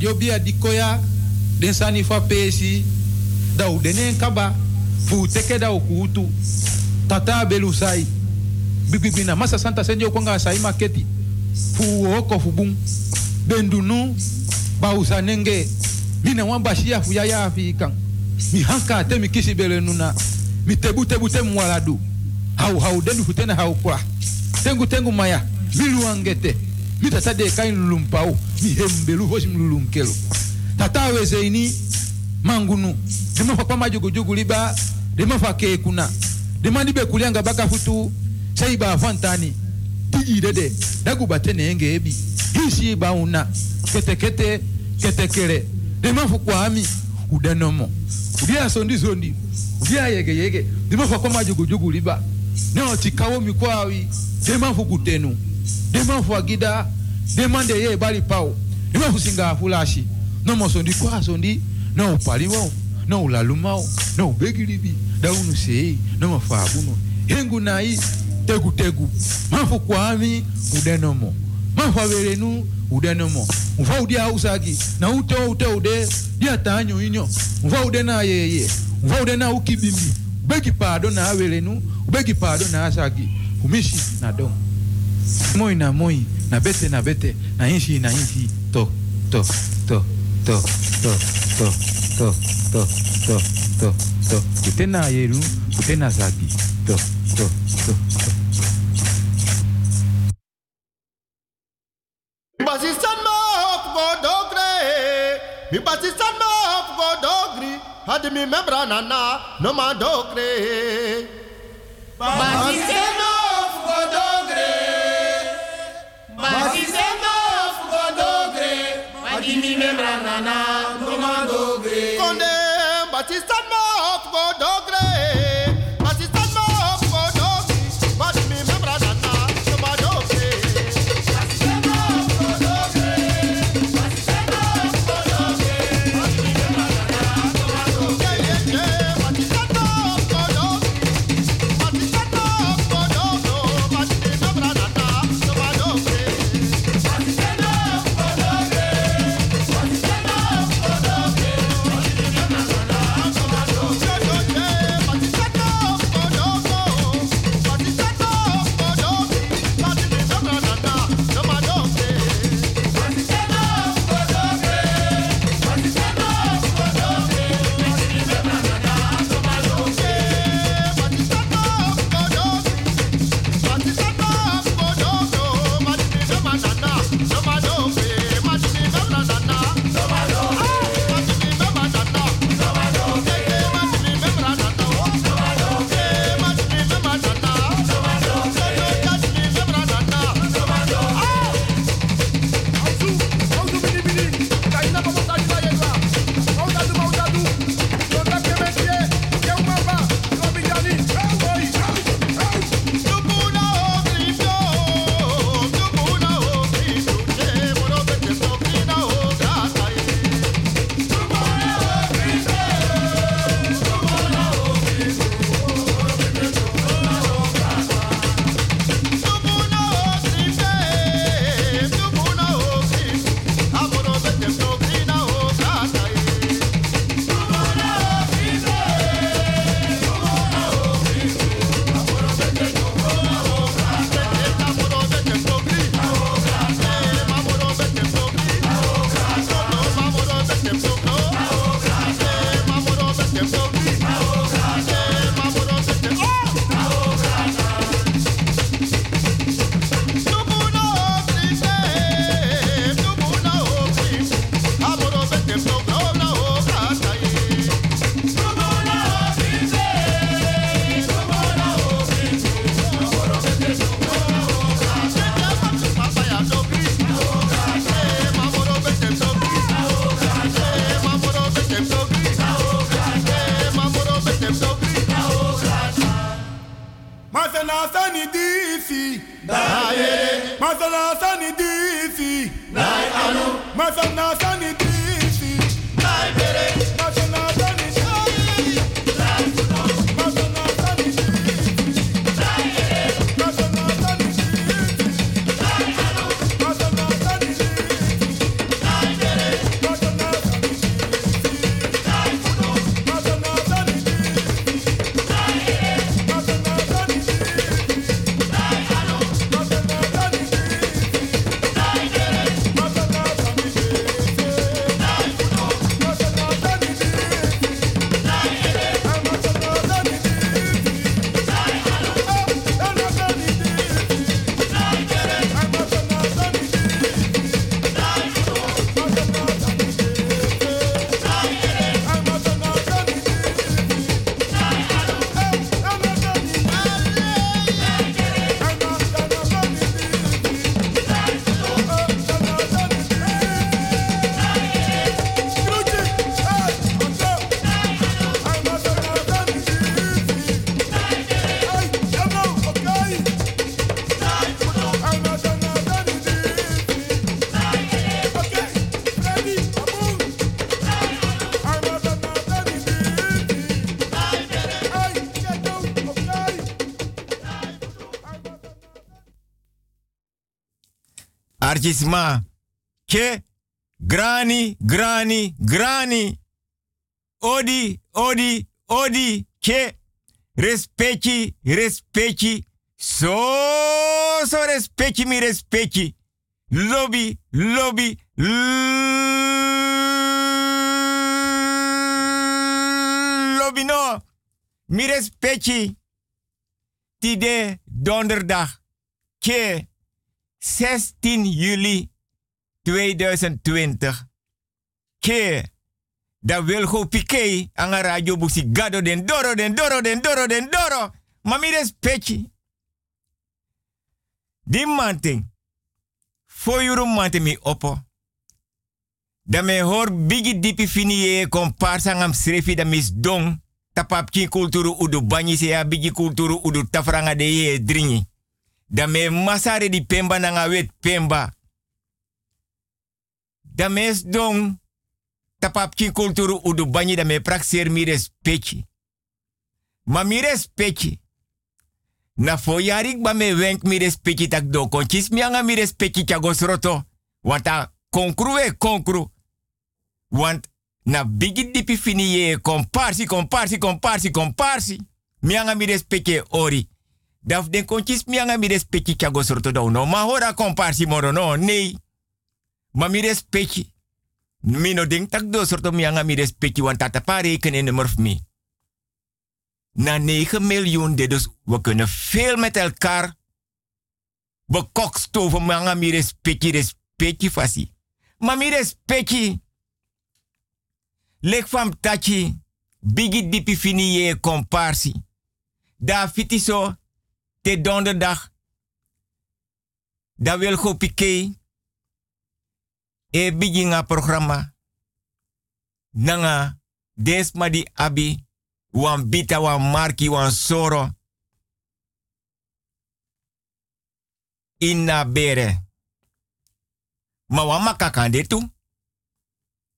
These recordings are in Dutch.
radio bia dikoya den sani fa pesi da u denen kaba fu teke da ukutu tata belu sai bibibina masa santa senjo konga sai maketi. Fu oko fu bum bendunu ba usanenge mina wan bashia fu ya mi hanka te kisi nuna. Mi tebu tebu te mwaladu. Hau hau denu fu hau tengu tengu maya milu angete Mita sa dekain lulum pao, mi hembelu hoshim lulum kelo. Tatawe zeini mangunu. Dema fa kwama jogo jogo liba, dema fa ke kuna. Dema nibe kulianga baka futu, sai ba fantani. Tiji dede, dagu batene enge ebi. Hisi ba una, kete kete, kete kere. Dema fukwa ami, udenomo. Udia sondi sondi, udia yege yege. Dema fa kwama jogo jogo liba. Neo tikawo mikwawi, dema fukutenu. Dema fu agida dema de ye bali pao. Dema fu singa fulashi. No mo sondi kwa sondi no paliwo no ulalumao no ubegilibi daunu sei no mafabuno. Hengu nai tegu tegu. Mafu kwami udenomo mafu averenu udenomo mfa udia usagi na ute ute ude dia tanyo inyo. Mfa ude na yeye mfa ude na ukibimbi. Ubegi pado na averenu ubegi pado na asagi kumishi na dom moi na moi na bete na bete na inshi na inshi to to to to to to to to to to to kutena yeru kutena zagi to to to to dogre. Mi basistan ma hop go dogri. Had mi membra nana no ma dogre. Basistan Mas dizendo voor dogre, magimi membrana na, doma dogre. Conde, batista mo voor dogre. Kompartisma. Ke grani, grani, grani. Odi, odi, odi, ke respecti, respecti. So, so respecti, mi respecti. Lobby, lobby, lobby no. Mi respecti. 2020. Ke da Wilgo Piqué aan een radio busi gado den doro den doro den doro den doro. Mami respecti. Di manting. Fo yuru mi oppo. Da me hor bigi dipi fini ye komparsa ngam srefi da mis dong. Tapap kin kulturu udu banyi se ya bigi kulturu udu tafranga de ye dringi. Da me masare di pemba nanga wet pemba. Da mes dong tapap kin kulturu udu banyi da me praxer mi respecti. Ma mi respecti. Na fo yarik ba me wenk mi respecti tak do konchis mi mi respecti chagos roto. Want a konkru e konkru. Want na bigi dipi fini ye komparsi, komparsi, komparsi, komparsi. Mi anga mi respecti ori. Daf den konchis mi anga mi respecti chagos roto do no. Ma hora komparsi moro no, nee. Ma mi respecti. Mi ding tak do sorto mi anga mi respecti want tata pa rekenen nummer mi. Na 9 miljoen dit dus we kunnen veel met elkaar bekokstoven mi anga mi respecti respecti fasi. Ma mi. Lek fam tachi bigi dipi fini ye komparsi. Da fiti so te donderdag. Da wil go pikei e bigi nga programma nanga desma di abi wan bita wan marki wan soro inna bere. Ma wan makakan de tu.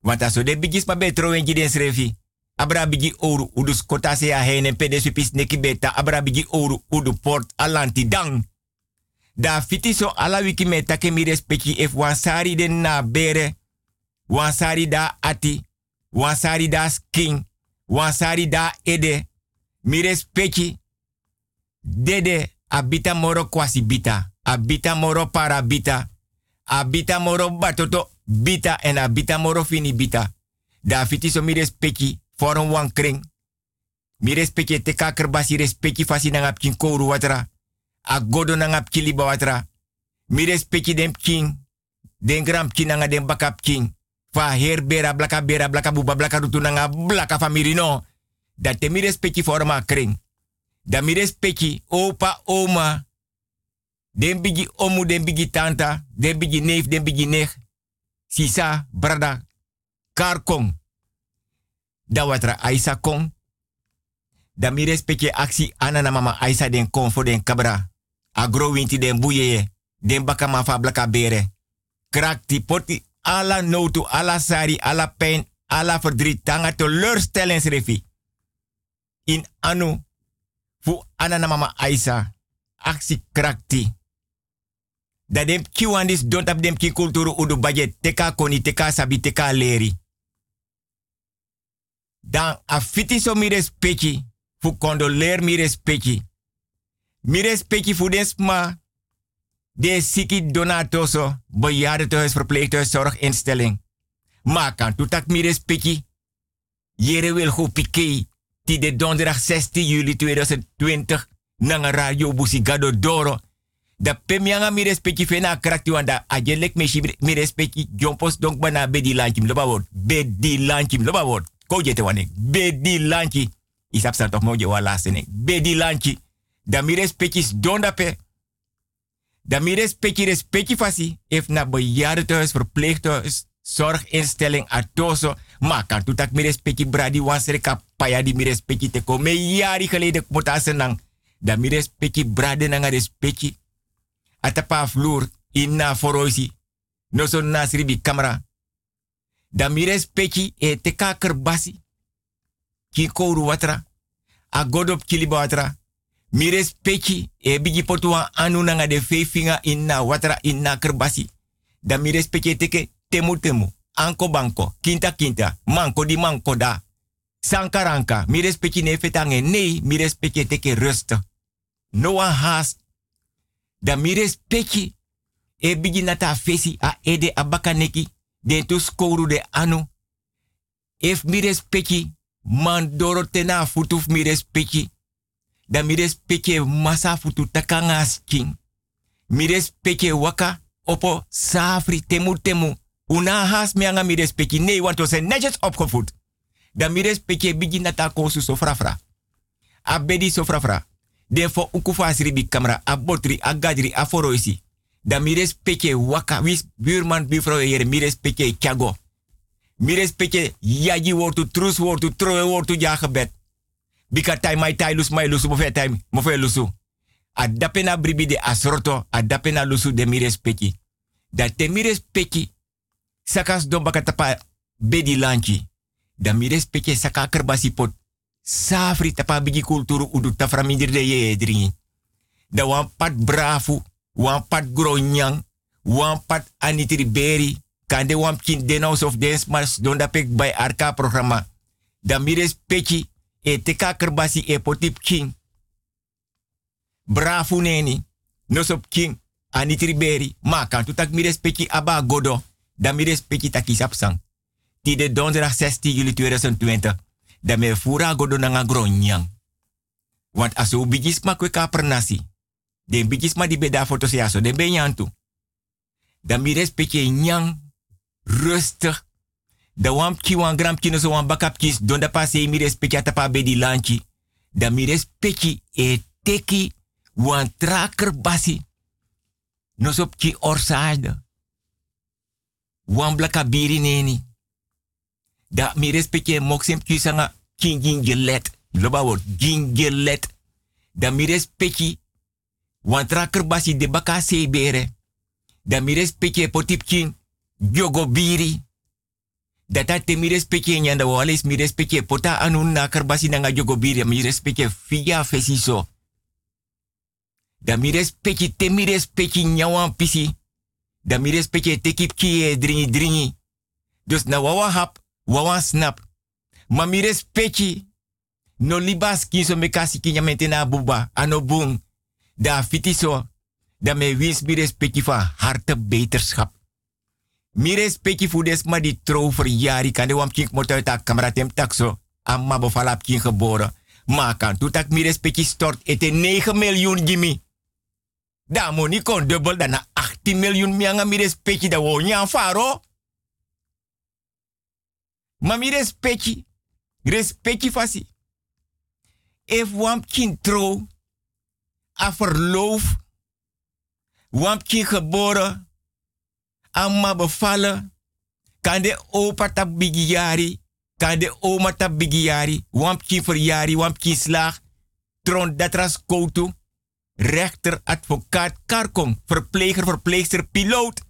Want aso de bigis ma betro wenji den srefi. Abra bigi oru udus kota se a hene pede supis neki beta abra bigi oru udu port alanti dang da fiti so ala wiki me take mi respecti if wansari den na bere, wansari da ati, wansari da skin, wansari da ede, mi respecti dede abita moro kwasi bita, abita moro para bita, abita moro batoto bita en abita moro fini bita. Da fiti so mi respecti for een wan kring. Mi respecti te kakerbasi respecti fasi nangap watra a godo na ngap kili bawatra. Mi respecti dem king. Den gram king nanga den bakap king. Fa her bera blaka bera blaka buba blaka rutu nanga blaka famiri no. Dat te mi respecti for ma kring. Da mi respecti opa oma. Den bigi omu den bigi tanta. Den bigi neef den bigi nech. Sisa brada. Karkong. Da watra aisa kong. Da mi respecti aksi ana na mama aisa den konfo den kabra agro winti den buye den baka mafa blaka bere. Krakti poti ala notu, ala sari, ala pijn, ala verdriet, tanga teleurstellingsrefi. In anu, fu anana mama Aisa, aksi krakti. Da dem kiwandis don't have dem ki kulturu udu budget, teka koni, teka sabi, teka leri. Dan afiti so mi respecti, fu condoleer mi respecti. Mi respecti fu desma de siki donatoso, bejaardentehuis, verpleeghuis, zorginstelling. Maar kan toetak mi respecti. Jere wil go pike, ti de donderdag 16 juli 2020, nanga radio busigado doro. Da pemianga mi respecti fena krakti wanda ajelek me mi respecti jompos donk bana bedi lanchim loba word. Bedi lanchim loba word. Ko jete. Bedi lanchi. Isap sa toch moje wala senek. Bedi lanchi. Da mi respectis donda pe. Da mi respecti respecti fasi. If na bejaardentehuis, zorginstelling, atoso. Maar kan toetak mi respecti bradi wansreka paya di mi respecti te ko. Me jari geleden kmota senang. Da mi respecti brade nanga respecti. Atapa vloer inna foroisi. No so nasri camera. Da mi respecti e te kakerbasi. Ki kouru watra. A godop watra. Mi respecti e bigi potua anu nanga de fefinga inna watra inna kerbasi. Da mi respecte teke temu temu. Anko banko, kinta kinta, manko di manko da. Sankaranka, mi respecte ne fetange. Nee, mi respecte teke rustig. No one haast. Da mi respecte e nata fesi a ede abakaneki. Den tu skoru de anu. If mi respecte man doro tena futuf mi respecte. Da mi respecte masa futu takanga skin. Mi respecte waka opo safri temu temu. Una has mi anga mi. Nee, want we zijn netjes opgevoed. Da mi respecte bigi nata kosu so frafra. A bedi so frafra. Den fo ukufa asribi kamera. A botri, a gadri, a foroisi. Da mi respecte waka. Wis buurman, buurvrouw, hier. Mi respecte kyago. Mi respecte wortu, trus wortu, troe wortu, ja. Bika tai mai tai lus mai lusu, mofe tai, mofe lusu. A dapena bribi de asroto, a dapena lusu de mi respecte. Da te mi respecte, sakas don tapa bedi lanchi. Da mi respecte saka kerbasi pot. Safri tapa bigi kulturu udu tafra de ye dringi. Da wan pat brafu, wan pat gronyang, wan pat anitri beri, kande wan kin denos of dance mars don da pek by arka programma. Da mi respecte e teka kerbasi e potip king. Brafu neni, nosop king, anitri beri, ma kan tu tak mi respecte aba godo, da mi respecte takisap sang. Ti de donderdag 16 juli 2020, da me fura godo nanga gronyang. Want as u bigis ma kwe ka pernasi, den bigis ma di beda foto se aso, den yantu. Da mi respecte nyang, rustig, da wam ki wan gram kino so wan bakap kis, don da pa se mi respecte atapa bedi lanchi. Da mi respecte e teki wan traker basi. Nosop ki orsade. Wan blaka biri neni. Da mi respecte moksem kisanga king gingelet. Loba word gingelet. Da mi respecte wan traker basi de baka se bere. Da mi respecte potip king jogo biri. Data te mi respecte nyanda wales mi respecte pota anun na karbasi nanga jogo biri mi respecte fiya fesiso. Da mi respecte te mi respecte nyawan pisi. Da mi respecte te kip kie dringi dringi. Dus na wawa hap, wawa snap. Ma mi respecte no libas kinso me kasi na buba ano boom. Da fitiso. Da me wins mi respecte van harte beterschap. Mi respecti fu des ma di trouw verjari kan de wam kink mot uit tak kamera tem takso. Amma bofalap kin geboren. Maar kan tu tak mi respecti stort ete 9 miljoen gimi. Da moni kon dubbel dan na 18 miljoen mianga mi respecti da wo nyan faro. Ma mi respecti. Respecti fasi. If wam kin trouw. A verloof. Wam geboren amma bevallen. Kan de opa tap bigiyari. Kan de oma tap bigiyari. Wampje verjari, wampje slag. Tron datras koutu. Rechter, advocaat, karkom. Verpleger, verpleegster, piloot.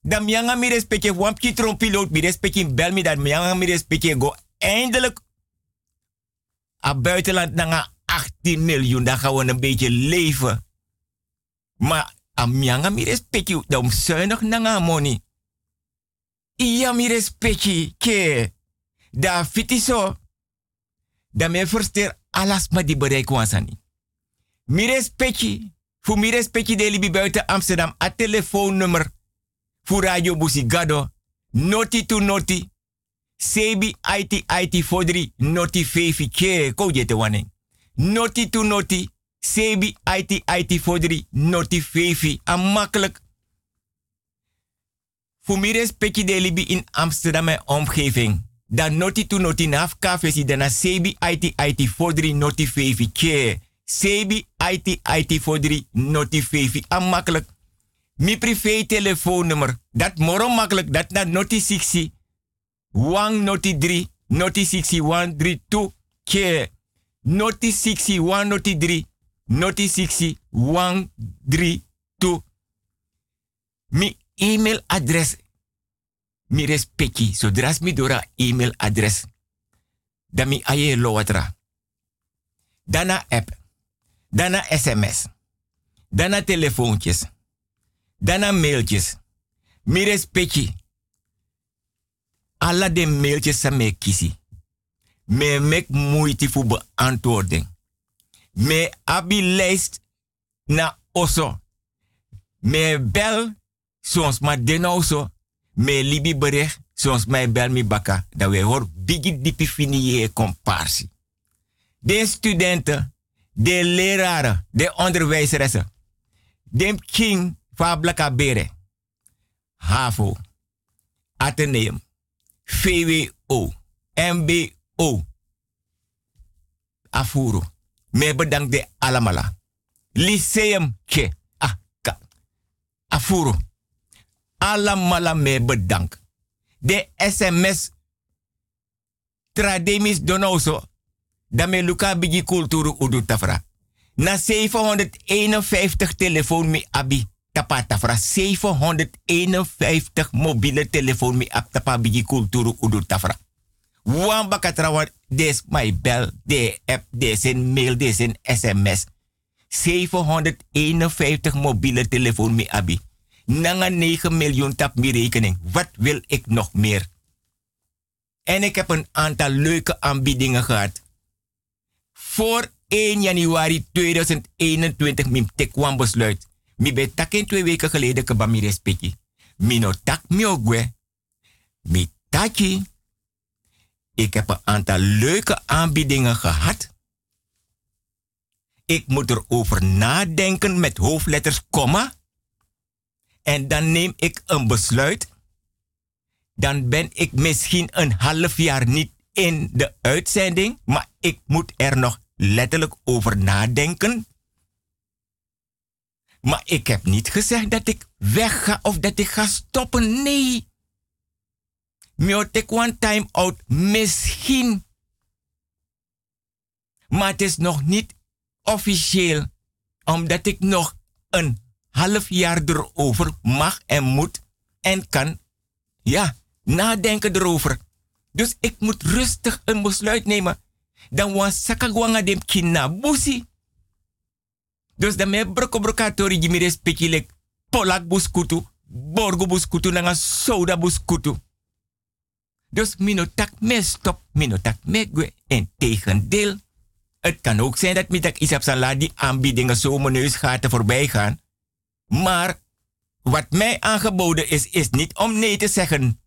Dan mianga mi respecte wampje tron piloot. Mi respecte bel mi dat mianga mi respecte go eindelijk. A buitenland nanga 18 miljoen. Dan gaan we een beetje leven. Maar Amianga mi respecti da um zuinig nanga money. Iya mi respecti ke. Da fiti so. Da me verster alas ma di bereik wansani. Mi respecti. Fu mi respecti de libi buiten Amsterdam. A telefoonnummer. Fu radio busi gado. Noti to noti. Sebi IT IT fodri. Noti fefi ke. Ko jete waning. Noti to noti. Sebi IT IT fodri noti fefi. Am makkelijk. Fumires peki de libi in Amsterdam en omgeving. Dan noti to noti naf kafesi dana sebi IT IT fodri noti fefi ke. Sebi IT IT fodri noti fefi. Am makkelijk. Mi privé telefoonnummer. Dat moro makkelijk. Dat na 60. Wang noti 3. Noti 60 132 ke. Noti 60 103 noti 60 132. Mi e-mail. Mi respecti. Zodra mi dora e-mail. Dan mi aye lowatra. Dana app. Dana sms. Dana telefoontjes. Dana mailtjes. Mi respecti. Alla de mailtjes sa me kisi. Me mek moeite voor beantwoording. Me abi lijst na oso. Me bel soms ma den oso. Me libi bericht soms mij bel mi baka. Dat we hoor bigi dipi fini je comparsie. De studenten, de leraren, de onderwijzeressen. De king van Blaka Bere. HAVO, Atheneum, VWO, MBO. Afuro. Me bedankt de alamala. Lyceum ke. Ah, ka. Afuro. Alamala me bedankt. De SMS Trademis Donoso. Dame Luca Bigi Kulturu Udu Tafra. Na 751 telefoon mi abi tapa tafra 751 mobiele telefoon mi ap tapa bigi kulturu udu tafra. Wan bakatrawa des my bel, de app, in mail, in sms. 751 mobiele telefoon mi abi. Nanga 9 miljoen tap mi rekening. Wat wil ik nog meer? En ik heb een aantal leuke aanbiedingen gehad. Voor 1 januari 2021 mim tekwan besluit. Mi be taken twee weken geleden ke mi respecti. Mi no tak mi ogwe. Mi taki. Ik heb een aantal leuke aanbiedingen gehad. Ik moet erover nadenken met hoofdletters komma. En dan neem ik een besluit. Dan ben ik misschien een half jaar niet in de uitzending, maar ik moet er nog letterlijk over nadenken. Maar ik heb niet gezegd dat ik wegga of dat ik ga stoppen. Nee. Mio take one time out. Misschien. Maar het is nog niet officieel. Omdat ik nog een half jaar erover mag en moet en kan. Ja, nadenken erover. Dus ik moet rustig een besluit nemen. Dan was sakagwanga dem kina busi. Dus dan me broko brokatori jimi respecti lek polak buskutu, borgo buskutu nanga soda buskutu. Dus minotak me stop, minotak me. En tegendeel, het kan ook zijn dat mitak op zijn die aanbiedingen zo mijn neusgaten voorbij gaan. Maar wat mij aangeboden is, is niet om nee te zeggen.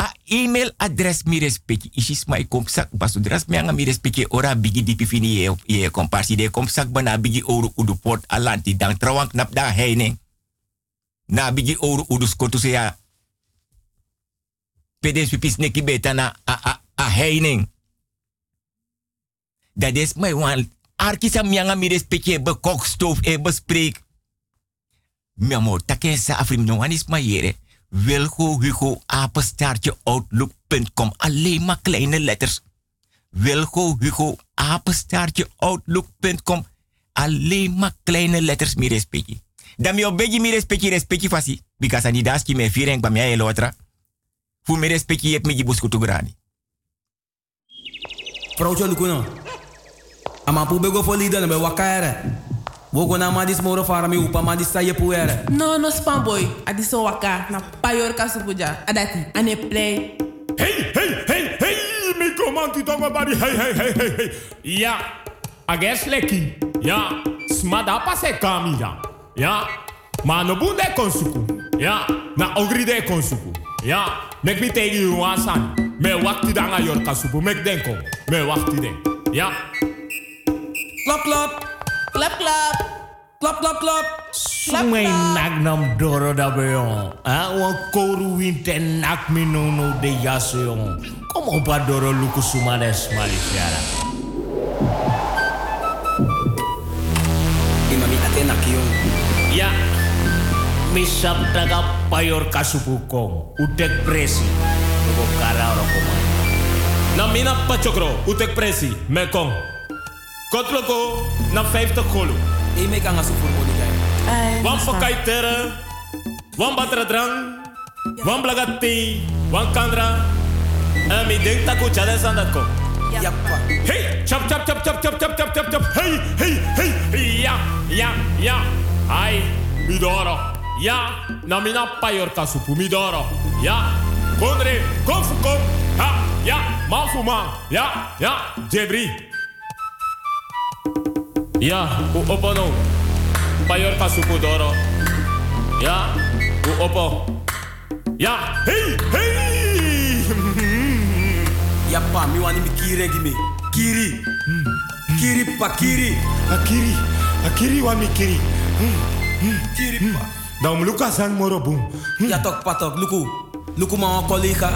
a email adres mi respecti isis mai komsak basudras mi anga mi respecti ora bigi di pifini ye ye komparsi de komsak bana bigi oru udu port alanti dan trawang nap da heine na bigi oru udu skotu se ya na a a a heining dat is my wan arkisa mi anga mi respecti be kokstoof e bespreek mi amo takesa afrim no anis ma yere Wilgo Hugo apenstaartje outlook.com. Alleen maar kleine letters. Wilgo Hugo apenstaartje outlook.com. Alleen maar kleine letters mi respecti. Dan mi obeji mi respecti respecti fasi. Because ani daski me fireng ba mi aye lotra. Fu mi respecti yep mi jibus kutu grani. Vrouwtje Lukuno. Ama pu bego foli dan be wakare. Wogo na madis moro fara mi upa madis sa yepu ere. No, no spam boy. Adi so waka na payor kasupuja. Adati. Ane play. Hey, hey, hey, hey, mi komanti tongo bari, hey, hey, hey, hey, hey. Ja, ages leki. Ja, smada pase kami ja. Ja, ma no bunde konsuku. Ja, na ogri de konsuku. Ja, mek mi tegi you wasan. Me wakti danga yor kasupu, mek denko. Me wakti den. Ja. Klap, klap. Klap, klap. Klap, klap, klap. Sumay nak nam doro da beyon. Ah, wan koru winte nak mi no no de yaso yon. Kom op a doro luku sumades malifiara. Imami ate nakiyon. Misap taga payor kasupu kong. Utek presi. Togo kara oro komay. Na mina pachokro, utek presi, me kong. Kotloko, na 50 golu. E me kan asu voor modi kay. Wan pakai tere, wan batra drang, wan blagati, wan kandra. En mi denk taku chades kom. Yappa. Hey, chap chap chap chap chap chap chap chap chap. Hey, hey, hey. Ja, ja, ja. Ai, midoro. Ja, na mina payor kasupu midoro. Ja, konre, kom fu kom. Ha, ja, man fu man. Ja, ja, Jebri. Ja, u opo no. Payor kasupu doro. Ja, u opo. Ja, hey, hey. Ya pa, mi wani mi kiri. Kiri. Kiri pa, kiri. Akiri, akiri wa mikiri. Kiri pa. Dan luka san moro boom. Ja tok patok, luku. Luku ma wan collega.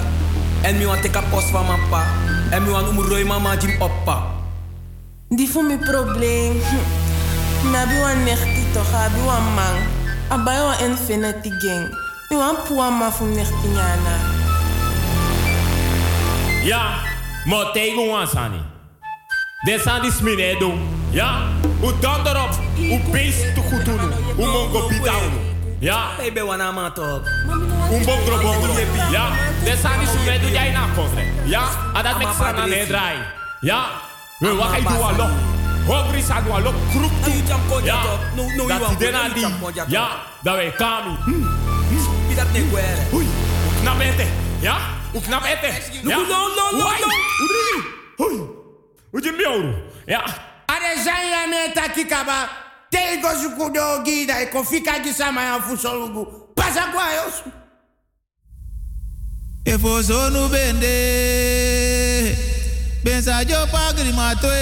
En mi wan teka post van mijn pa. En mi wan umroi mama jim oppa. Die voor mijn probleem. Hm. Nabi wan nechti toch, abi wan man. Abai wan infinity gang. Mi wan puwa ma fu nechti nyana. Ja, maar tegen ons sani. De san dis minedo. Ja, u dan erop. U beest te goed doen. U mongo pitauno. Ja, Hey, be wana ma tok. un bongro bongro. Ja, de san dis minedo jij na kondre. Ja, adat mek sana ne drai. Ja, we wakai du alo. Hongri sa du alo kruk tu. Ja. No, no, dat you die want dena you di. jam ko jato. Ja, dat we kami. Bi dat ne kwere. Oei, u knap ete. Ja, u knap ete. Ja, no, no, no, no. u drie. Oei, u je mioru. Ja. Ade zanya me takikaba. Tego sukudo gida e kofika gisama ya fusolugu. Pasa kwa yosu. Efo sonu bende Bensa jo pagri matwe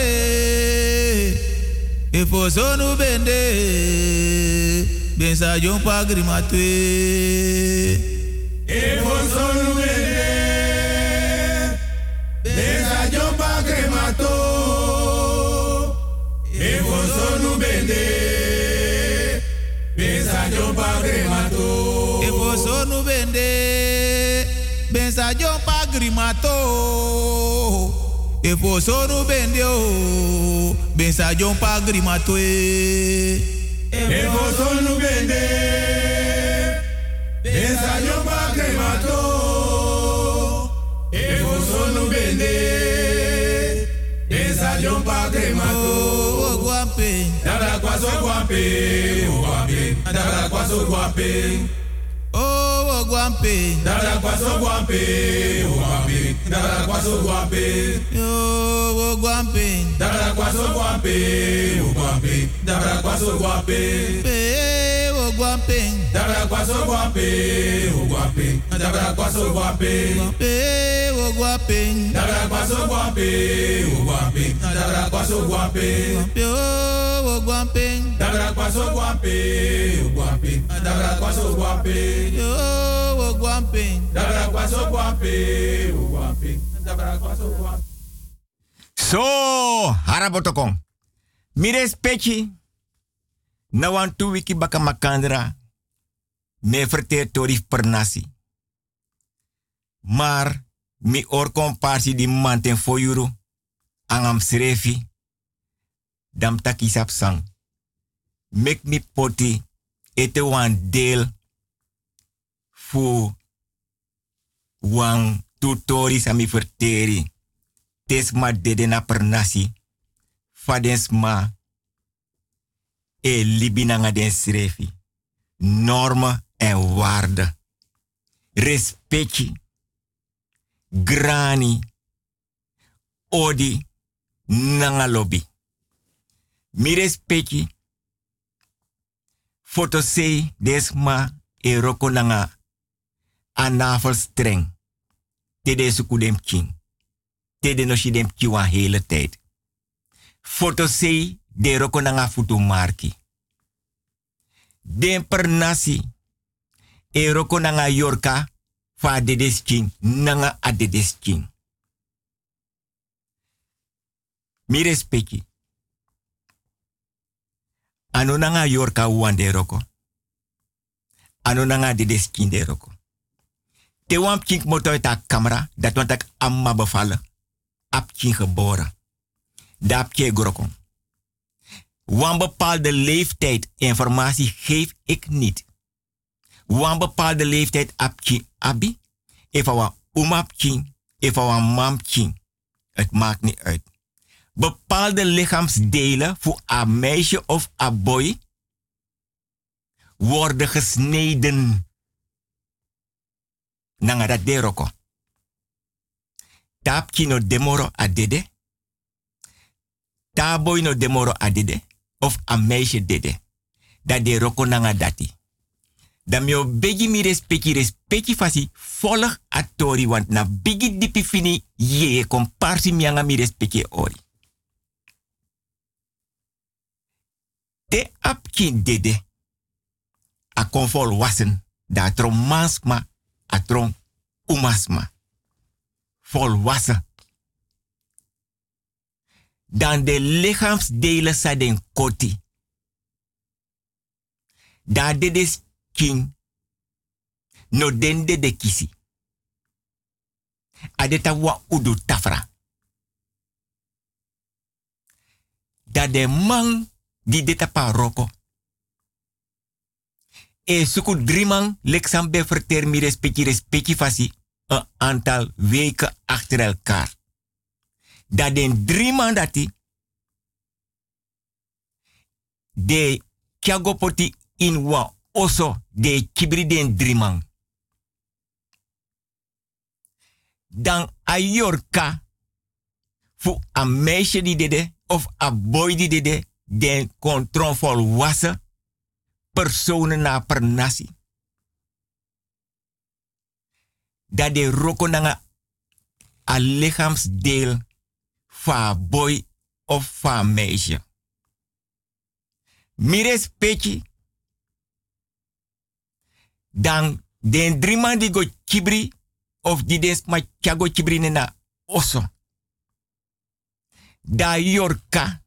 Efo sonu bende Bensa jo pagri matwe Efo sonu bende Efo sonu bende Bensa jompa cremato. Efo sonu bende Bensa jo pagri mato Efo sonu bende o Bensa jo pagri matwe Efo sonu bende Bensa jompa cremato Efo sonu bende Bensa jompa Dabra kwaso guampe Guampe Dabra kwaso guampe Oh, guampe Dabra kwaso guampe Guampe Dabra kwaso guampe Yo, guampe Dabra kwaso guampe Guampe Dabra kwaso guampe Eh, oh, guampe Dabra kwaso guampe Guampe Dabra kwaso guampe Eh, oh, guampe Dabra kwaso guampe Guampe Dabra kwaso guampe Yo, oh, guampe Dabra kwaso guampe Guampe Dabra kwaso guampe Yo, oh, guampe Dabra kwaso guampe Guampe Dabra kwaso guampe So, harabotokong. Mire spechi. Na wan tu wiki baka makandra. Me verteer torif per nasi. Maar, mi or komparsi di manten fo yuru. Angam srefi. Dam taki sap sang. Mek mi poti. Ete wan deel. Fu. Wan tutori sami verteri tesma dede na per nasi. Fadens ma e libinanga den srefi. Normen en waarden. Respecti. Grani. Odi. Nanga lobby. Mi respecti. Foto sei desma e roko nanga a navel streng. Tede suku dem king tede no shi dem kiwa hele tijd. Foto sei de roko nanga futu marki. Den per nasi. E roko nanga yorka fa dedes king nanga a dedes king. Mi respecti. Ano nanga yorka wan de roko. Ano nanga dedes king de roko. Te wan king moto ta camera dat want ik amma bevallen apje geboren. Dapje grokon. Wan bepaalde leeftijd informatie geef ik niet. Wan bepaalde leeftijd apje abi. Even wa umapje, even wa mamtje. Het maakt niet uit. Bepaalde lichaamsdelen voor een meisje of een boy worden gesneden. Nanga dat de roko. Tap kino demoro adede. Taboy no demoro adede. Of a meisje dede. Dat de roko nanga dati. Dan mio begi mi respecti respecti fasi volg atori want na bigi dipi fini ye komparsi mianga mi respecti ori. Te apkin dede. A kon volwassen. Da tron mansma. A tron umasma. Volwassen. Dan de lichaamsdelen sa den koti. Da dede king. No den de kisi. Adeta wa udu tafra. Da de man di deta pa roko. E suku driman leksam be verter mi respecti respecti fasi een aantal weken achter elkaar. Dat den driman dati de kiagopoti in wa oso de kibri den driman. Dan ayorka fu a meisje die dede of a boy die dede den kontron volwassen personen na per nasi. Dat de roko nanga a lichaamsdeel van boy of van meisje. Mires. Dan den drie man die go kibri of die den sma chago kibri na oso. Da yorka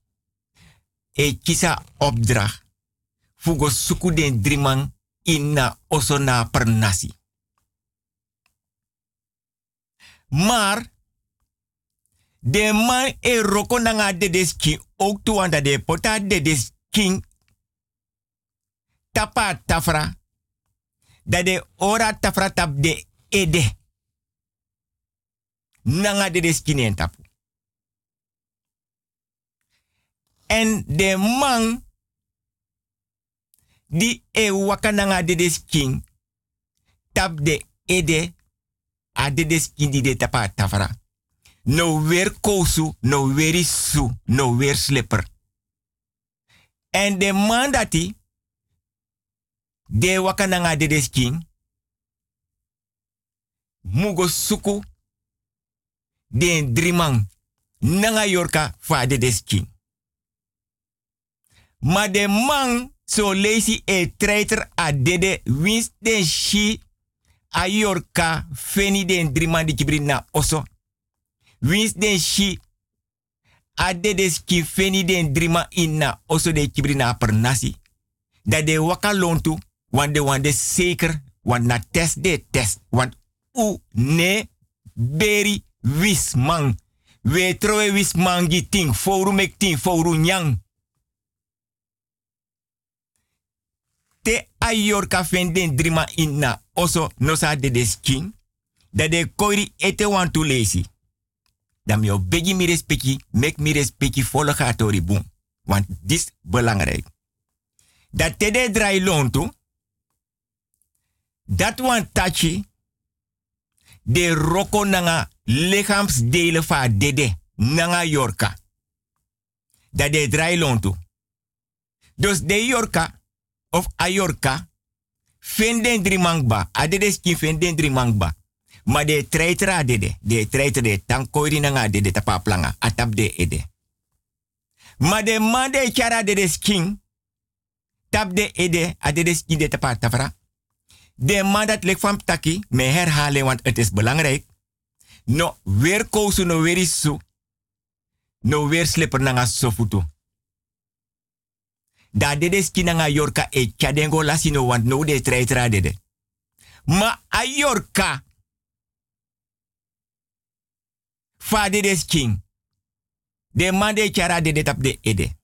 e kisa opdracht fugo suku den driman inna oso na per nasi. Maar de man e roko nanga de deski ook toe aan dat de pota de desking tapa tafra dat de ora tafra tap de ede nanga de deski nen tapu. En de man di e wakananga de des king tap de ede a de des king di de tapa tafara. No weer kosu, no weer su, no weer slipper. En de man dati de wakananga de des king mugo suku de driman nanga yorka fa de des king. Maar de man so lazy e treiter a dede wins den shi a yorka feni den driman di kibri na oso. Wins den shi a dede ski feni den drima inna oso de kibri na per nasi. Dat de waka lontu, want de want de zeker, want na test de test, want u ne beri wis man. We trowe wis man gi ting, foru mek ting, nyang. Te ayor ka fenden drima inna oso nosa de deskin da de koiri ete wan tu lesi. Dan mi begi mi respecti, mek mi respecti volle gatori boom. Want dis belangrijk. Dat te de draai lontu, dat wan tachi, de roko nanga lichaamsdelen va dede, nanga yorka. Dat de draai lontu. Dus de yorka, of ayorka, vinden drie mangba. Adede skin vinden drie mangba. Maar de treitra dede, de treitra de tankoiri nanga dede tapaplanga, atap de ede. Maar de man de chara dede skin, tap de ede, adede skin de tapa. De man dat lek van taki, me herhalen, want het is belangrijk. No, weer kozen, no weer is zo. No weer slipper nanga sofutu da dede skinanga yorka e chadengo lasino want no de treitra dede. Ma a yorka fa dede skin. De man de chara dede tap de ede.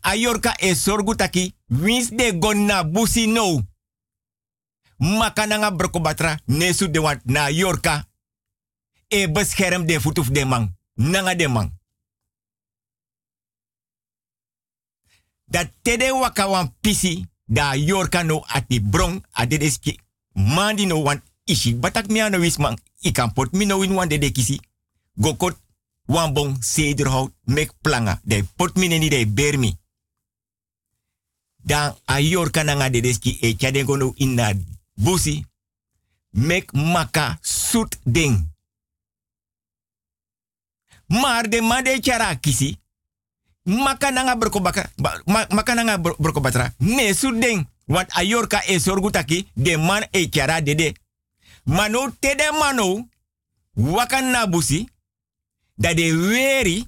A yorka e sorgu taki wins de gonna busi no. Makananga brokobatra nesu de want na yorka e bescherm de futuf de man. Nanga de man. Dat tede waka wan pisi Da yorka no ati brong a dedeski. Mandi no wan ishi. Batak mi ano wisman. I kan pot mi no in wan dede kisi. Gokot wan bon sederhout mek planga. De pot mi de bermi. Dan a yorka na nga dedeski e chaden gono in na busi. Mek maka sut ding. Maar de kisi. Maka nanga brokobaka. ba- ma- Maka nanga bro- brokobatra. Ne. Want ayorka e sorgutaki. De man e chara dede. Mano tede mano. Wakan na busi. Da de weri.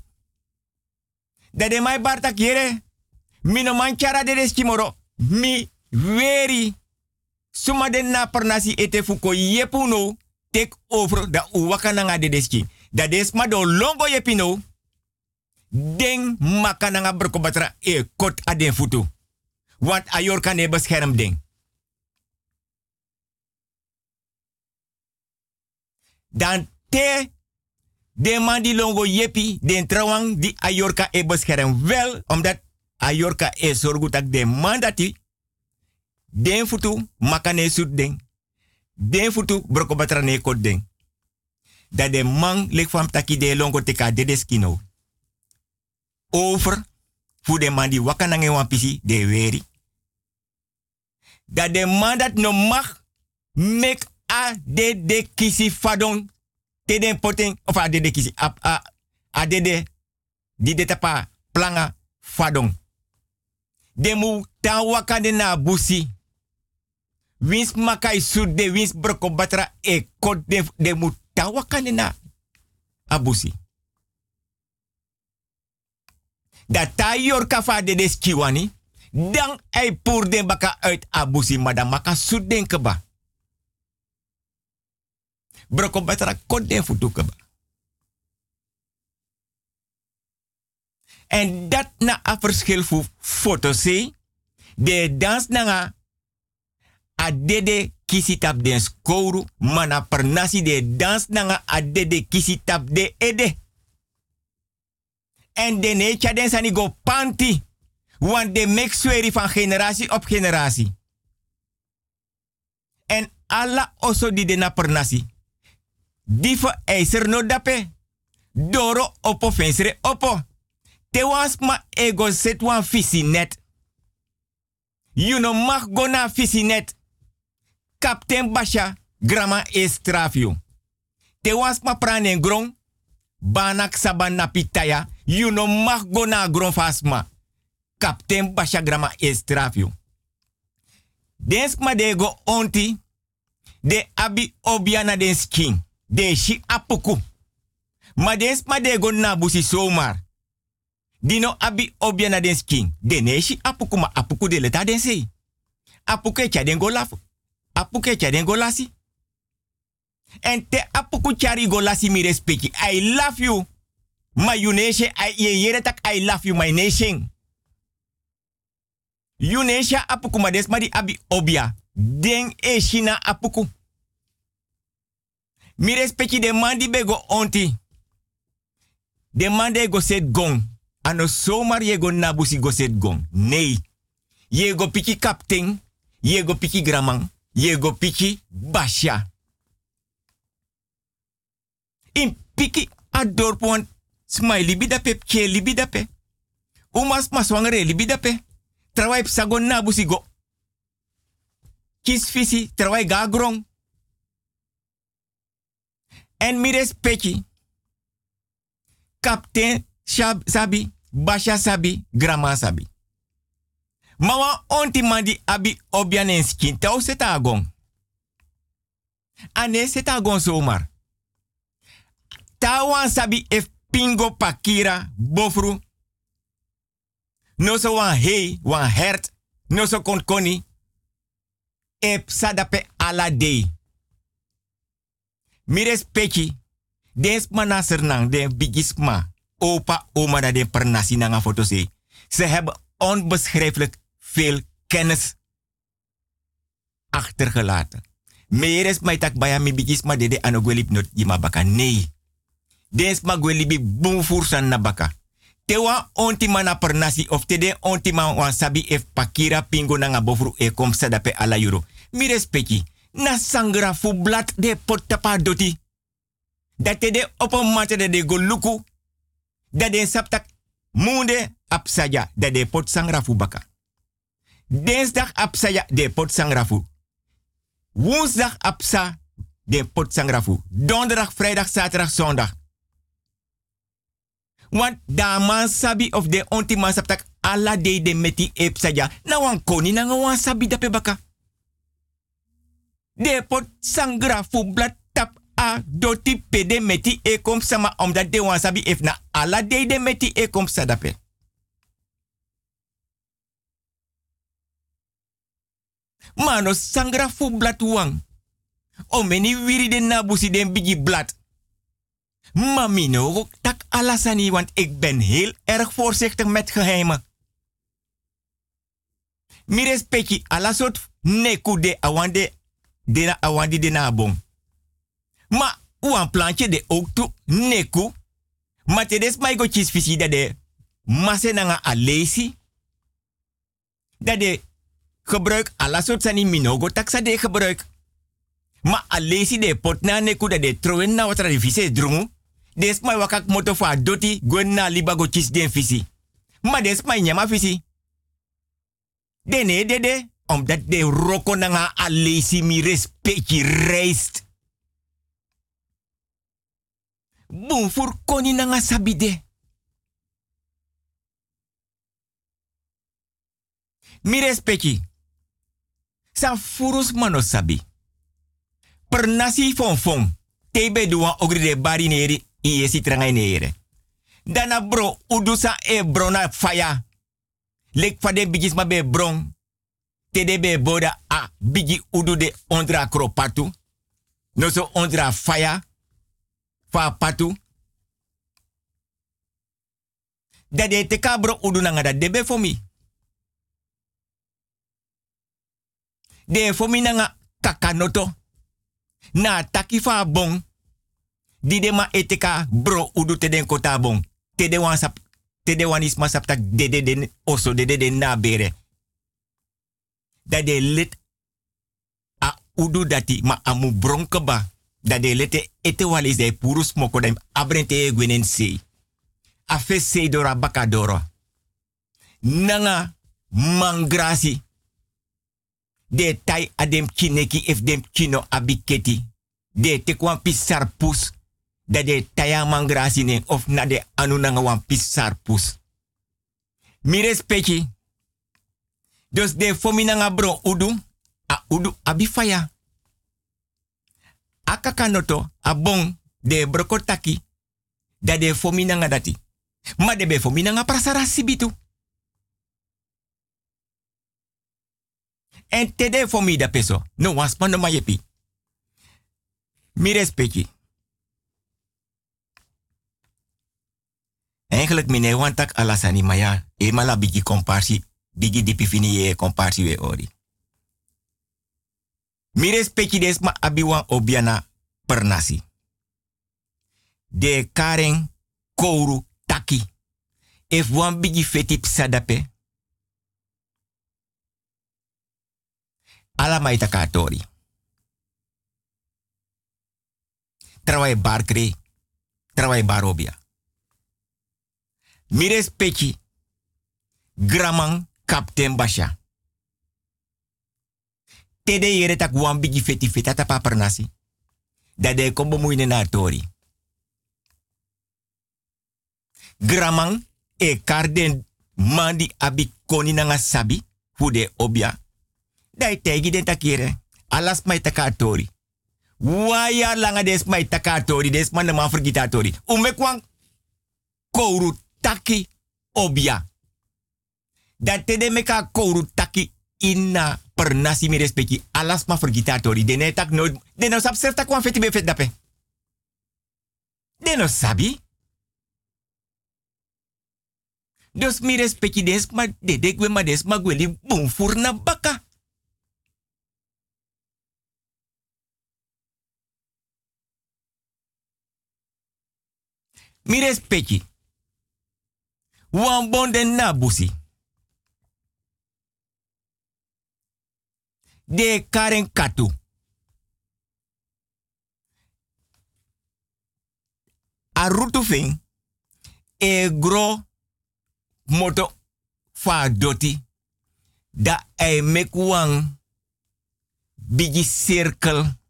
Da de mai barta kiere. Mino man chara dede skimoro. Mi weri. Suma den na pernasi ete fuko yepuno. Take over da uwaka nanga dede ski. Da des ma do longo yepino. Den maka nanga berkobatra e kot aden futu. Want ayor kan e bescherm ding. Dan te de man die longo yepi den trouwang di ayorka e bescherm wel omdat ayorka e sorgu tak de man dati den futu makane sut ding. Den futu brokobatra ne kot ding. Dat de man lik van taki de longo teka de deskino. Over fu de man die wakanange wan pisi de weri. Dat de man dat no mag mek a de de kisi fadon te den poten of a de de kisi a, a, a de de di de tapa planga fadon. De mu tan wakande na busi. Wins makai sud de wins broko batra e kod de, de mu wakande na abusi. Dat ta yor kafa de des kiwani. Dan ei pour den baka uit abusi madam maka sud den keba. Broko batra kod den futu keba. En dat na a verschil fu foto see. De dans nanga a dede kisi tap den skoru. Mana per nasi de dans nanga a dede kisi tap de ede. En de necha den sani go panti. Want de mek sweri van generatie op generatie. En alla oso di de na per nasi. Die eiser no dape. Doro opo fensere opo. Te was ma ego set wan net. You no mag go na net. Basha, grama estrafio. Te was ma pranen grong. Banak saban na pitaya. You no mag go na grong fasma. Kapten Basha grama estrafio. Dens ma de go onti. De abi obiana den skin. De shi apuku. Ma dens ma de go somar. Dino abi obiana den skin. De neshi apuku ma apuku de leta den sei. Apuku echa den go lafu. Go lasi. En te apuku chari go lasi mi respecti. I love you. You nation, I ye yere tak I love you my nation. Nation apuku ma des ma di abi obia. Den e shina apuku. Mi respecti de mandi bego onti. De mande go set gong. Ano zomaar je go nabusi go set gong. Nee. Je go piki kapten. Je go piki gramang. Je go piki basha. In piki ador pon smiley bidape, ke libidape. Umas maswangere libidape. Trawai psago nabusi go. Kis fisi, trawai ga grong. En mi respecti. Kapten sabi, basha sabi, grama sabi. Mawa onti mandi abi obianen skin, tau seta agong. Ane seta agong somar. Tawan sabi if pingo pakira bofru. No so wan hei, wan hert, no so kon koni. Ep sadape ala day. Mires peki, des den bigisma opa, oma dat de per nasi nanga foto se. Ze hebben onbeschrijfelijk veel kennis achtergelaten. Meres mai tak baya mi bigis ma dede ano gwelip not yima baka. Nee. Des ma gwelibi boom fursan na baka. Te te wan onti mana per nasi of te den onti man wan sabi ef pakira pingo nanga bofru e kom sadape ala euro. Mi respecti. Na sangra fu blat de potapa doti. Dat te de op een de de go luku. Dat de saptak munde apsaja. Dat de pot sangra fu baka. Dinsdag apsaja de pot sangra fu. Woensdag apsa de pot sangra fu. Donderdag, vrijdag, zaterdag, zondag. Want da man sabi of de onti man saptak ala de de meti epsaja. Na wan koni na wan sabi dape baka. De pot sangra fu blat tap a doti pede meti e kom sama omdat de wan sabi if na ala de de meti e kom sadape. Mano sangra fu blat wang. O wiri de nabusi den bigi blat. Mamino, tak alasani, want ik ben heel erg voorzichtig met geheimen. Mi respecti ala soort neku de awande de na awandi de na bon. Ma uan plantje de ook neku. Ma te des mai go chis fisi dat de mase nanga alesi. Dat de gebruik ala soort sani minogo taksa de gebruik. Ma alesi de pot na neku dat de troen na watra de vise drungu. Des wakak moto fa doti gwen na liba chis den fisi. Ma des mai nyama fisi. Dene dede, omdat de roko nanga alesi mi respecti reist. Bun fur koni nanga sabide. Mi respecti. Sa furus mano sabi. Per nasi fon fon. Tebe duwa ogri de bari neri iye si trangai nere. Dana bro udusa e brona faya. Lek fade bigis ma be bron. Tede be boda a bigi udu de ondra kropatu. No so ondra faya. Fa patu. Dade te ka bro udu nanga da debe. De for mi nanga kakanoto. Na taki fa bon. Di de ma eteka bro udu te den kota bon. Te de sap. Te de isma sap tak de de den oso de de den na bere. Dat de lit a udu dati ma amu bronkeba. Dat de lete ete de abrente e gwenen sei dora bakadoro. Nanga mangrasi. De tai adem kineki if dem kino abiketi. De te kwan pisar pus. Dat de taya mangrasi ne of na de anu nanga wan pisar pus. Mi respecti. Dus de fomi nanga bro udu. A udu abifaya. Akakanoto a bon de brokotaki. Dat de fomi dati. Ma de be fomi prasara sibitu. En te de fomi da peso. No waspa no mayepi. Mi respecti. Eigenlijk mine wantak alasani maya. Emala bigi komparsi. Bigi dipi fini ye komparsi we ori. Mi respecti des ma abiwan obiana per nasi. De karen kouru taki. If wan bigi feti psadape. Ala maita katori. Trawai barkre. Trawai barobia. Mi respecti. Gramang kapten Basha. Tede yere tak wan bigi feti fetata paper nasi. Dat de kombo moeine na tori. Gramang e karden mandi abi koni nanga sabi. Fude obia. Dai tegi den. Alas mai takatori. Waya langa des mai takatori. Des man de man. Ume kouru taki obia. Dat te de meka kouru taki inna per nasi mi respecti. Alas ma vergitatori. De netak nooit. De no sap serta kwan feti be fet dape. De no sabi. Dus mi respecti des ma de de gwe ma des ma gweli bun furna baka. Mi respecti. Wan bon den na busi. De karen katu. A rutu fin. E gro moto fa doti. Da e mek cirkel.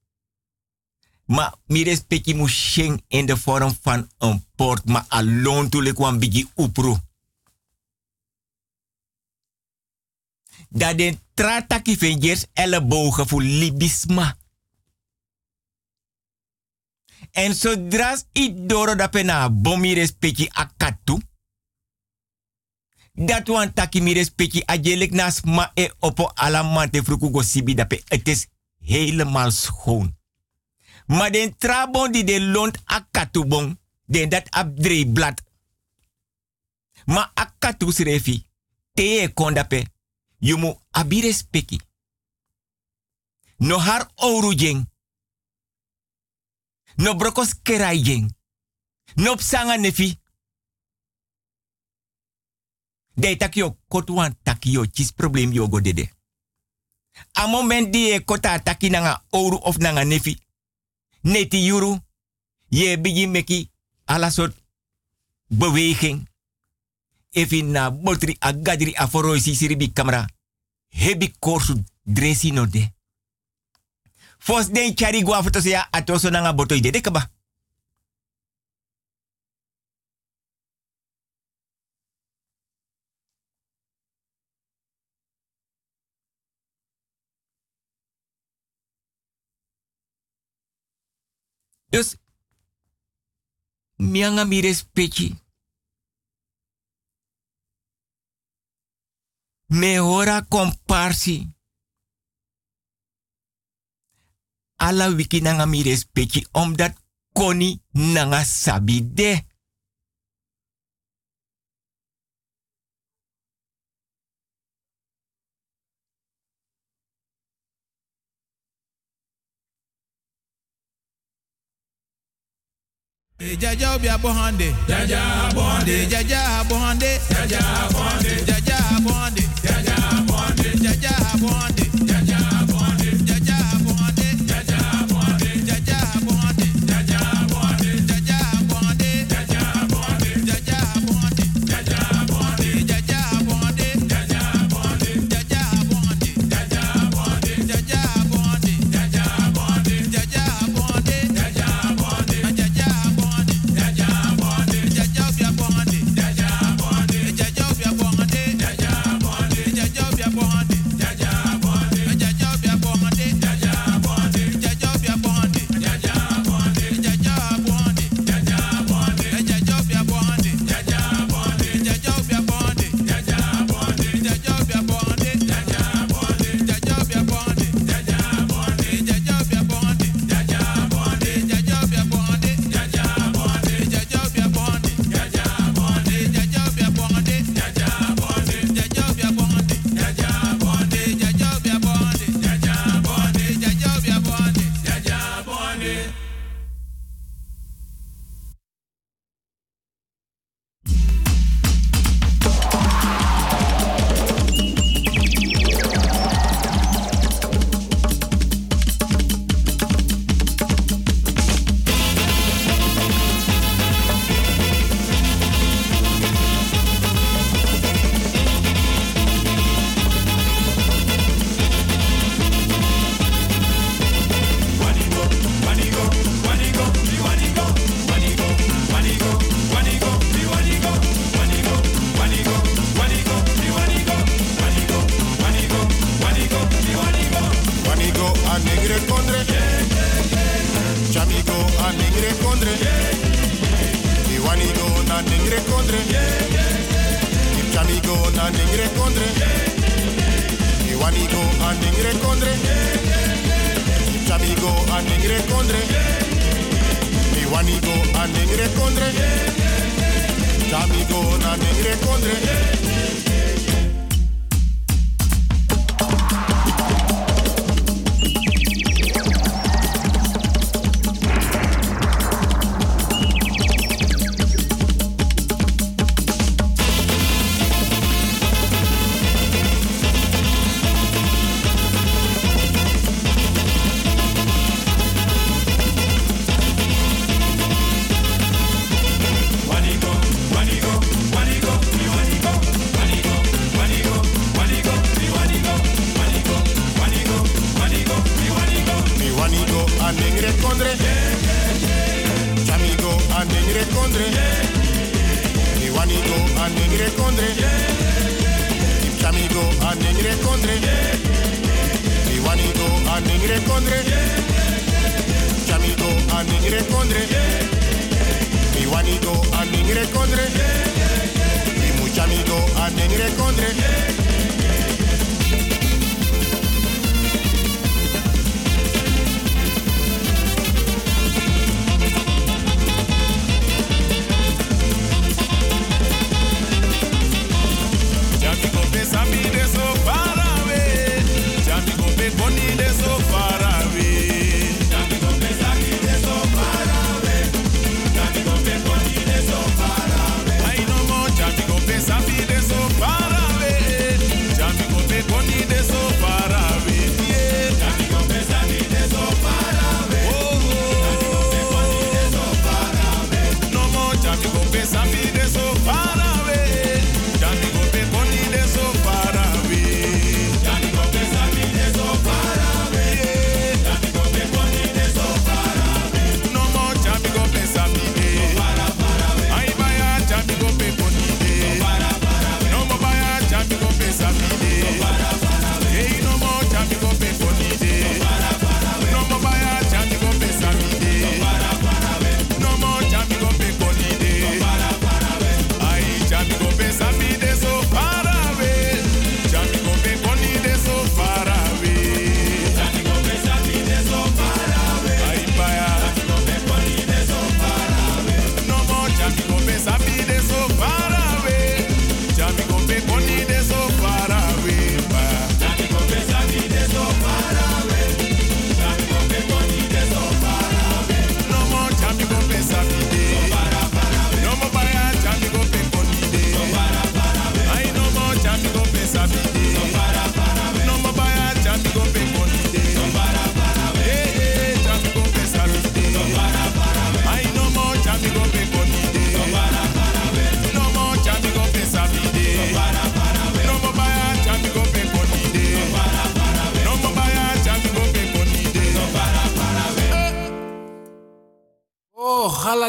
Ma mi respecti mu sheng in de vorm van een port. Ma alone to lek wan bigi upru. Dat de trataki vingers ellebogen voor libisma. En zodra i doro da pena bomi respecti akatu. Dat wan taki mi respecti ajelek nas ma e opo alamante fruku go sibi dape. Het is helemaal schoon. Maar den trabon die de lont akatu bon. Den dat abdre blad. Ma akatu srefi. Te kondape. Yumu abi respecti. No har ouro jeng. No brokos kerai jeng. No psanga nefi. De takio kotwan takio chis problem yo go dede. A moment die kota taki nanga ouro of nanga nefi. Neti yuru. Ye bigi meki ala soort beweging. Efi na botri a gadri a foroi si siribi kamera. Hebi korsu dresi no de. Fos den chari gwa foto se ya atoso nanga boto ide de Dus, mianga mi respecti. Comparsi. Ala wiki nanga mi respecti omdat koni nanga sabi Jaja obi abohande. Jaja abohande. Jaja abohande. Jaja abohande. Jaja abohande. Jaja abohande. Jaja abohande. Abohande.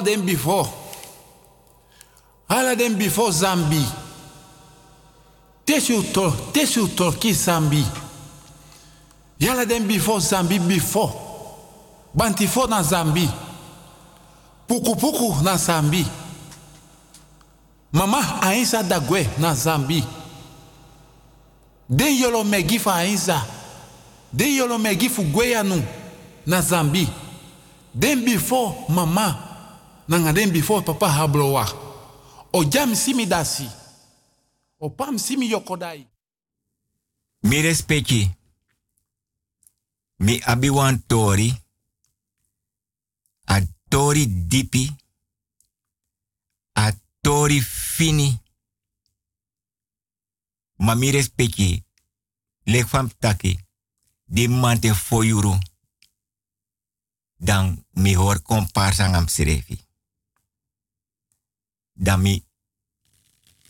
Den before. Hala den before Zambi. Tesu tesu Zambi. Yala den before Zambi before. Bantifo na Zambi. Puku puku na Zambi. Mama Ainsa Dagwe na Zambi. Den yolo fa Ainsa. Den yolo fu Gweyanu na Zambi. Den before mama. Nanga den before papa hablowa. O jam simi dasi. O pam simi yokodai. Mi respecti. Mi abi wan tori. A tori dipi. A tori fini. Ma mi respecti. Lek fam taki. Di mante fo euro. Dan mi hoor komparsa am serefi. Dan mi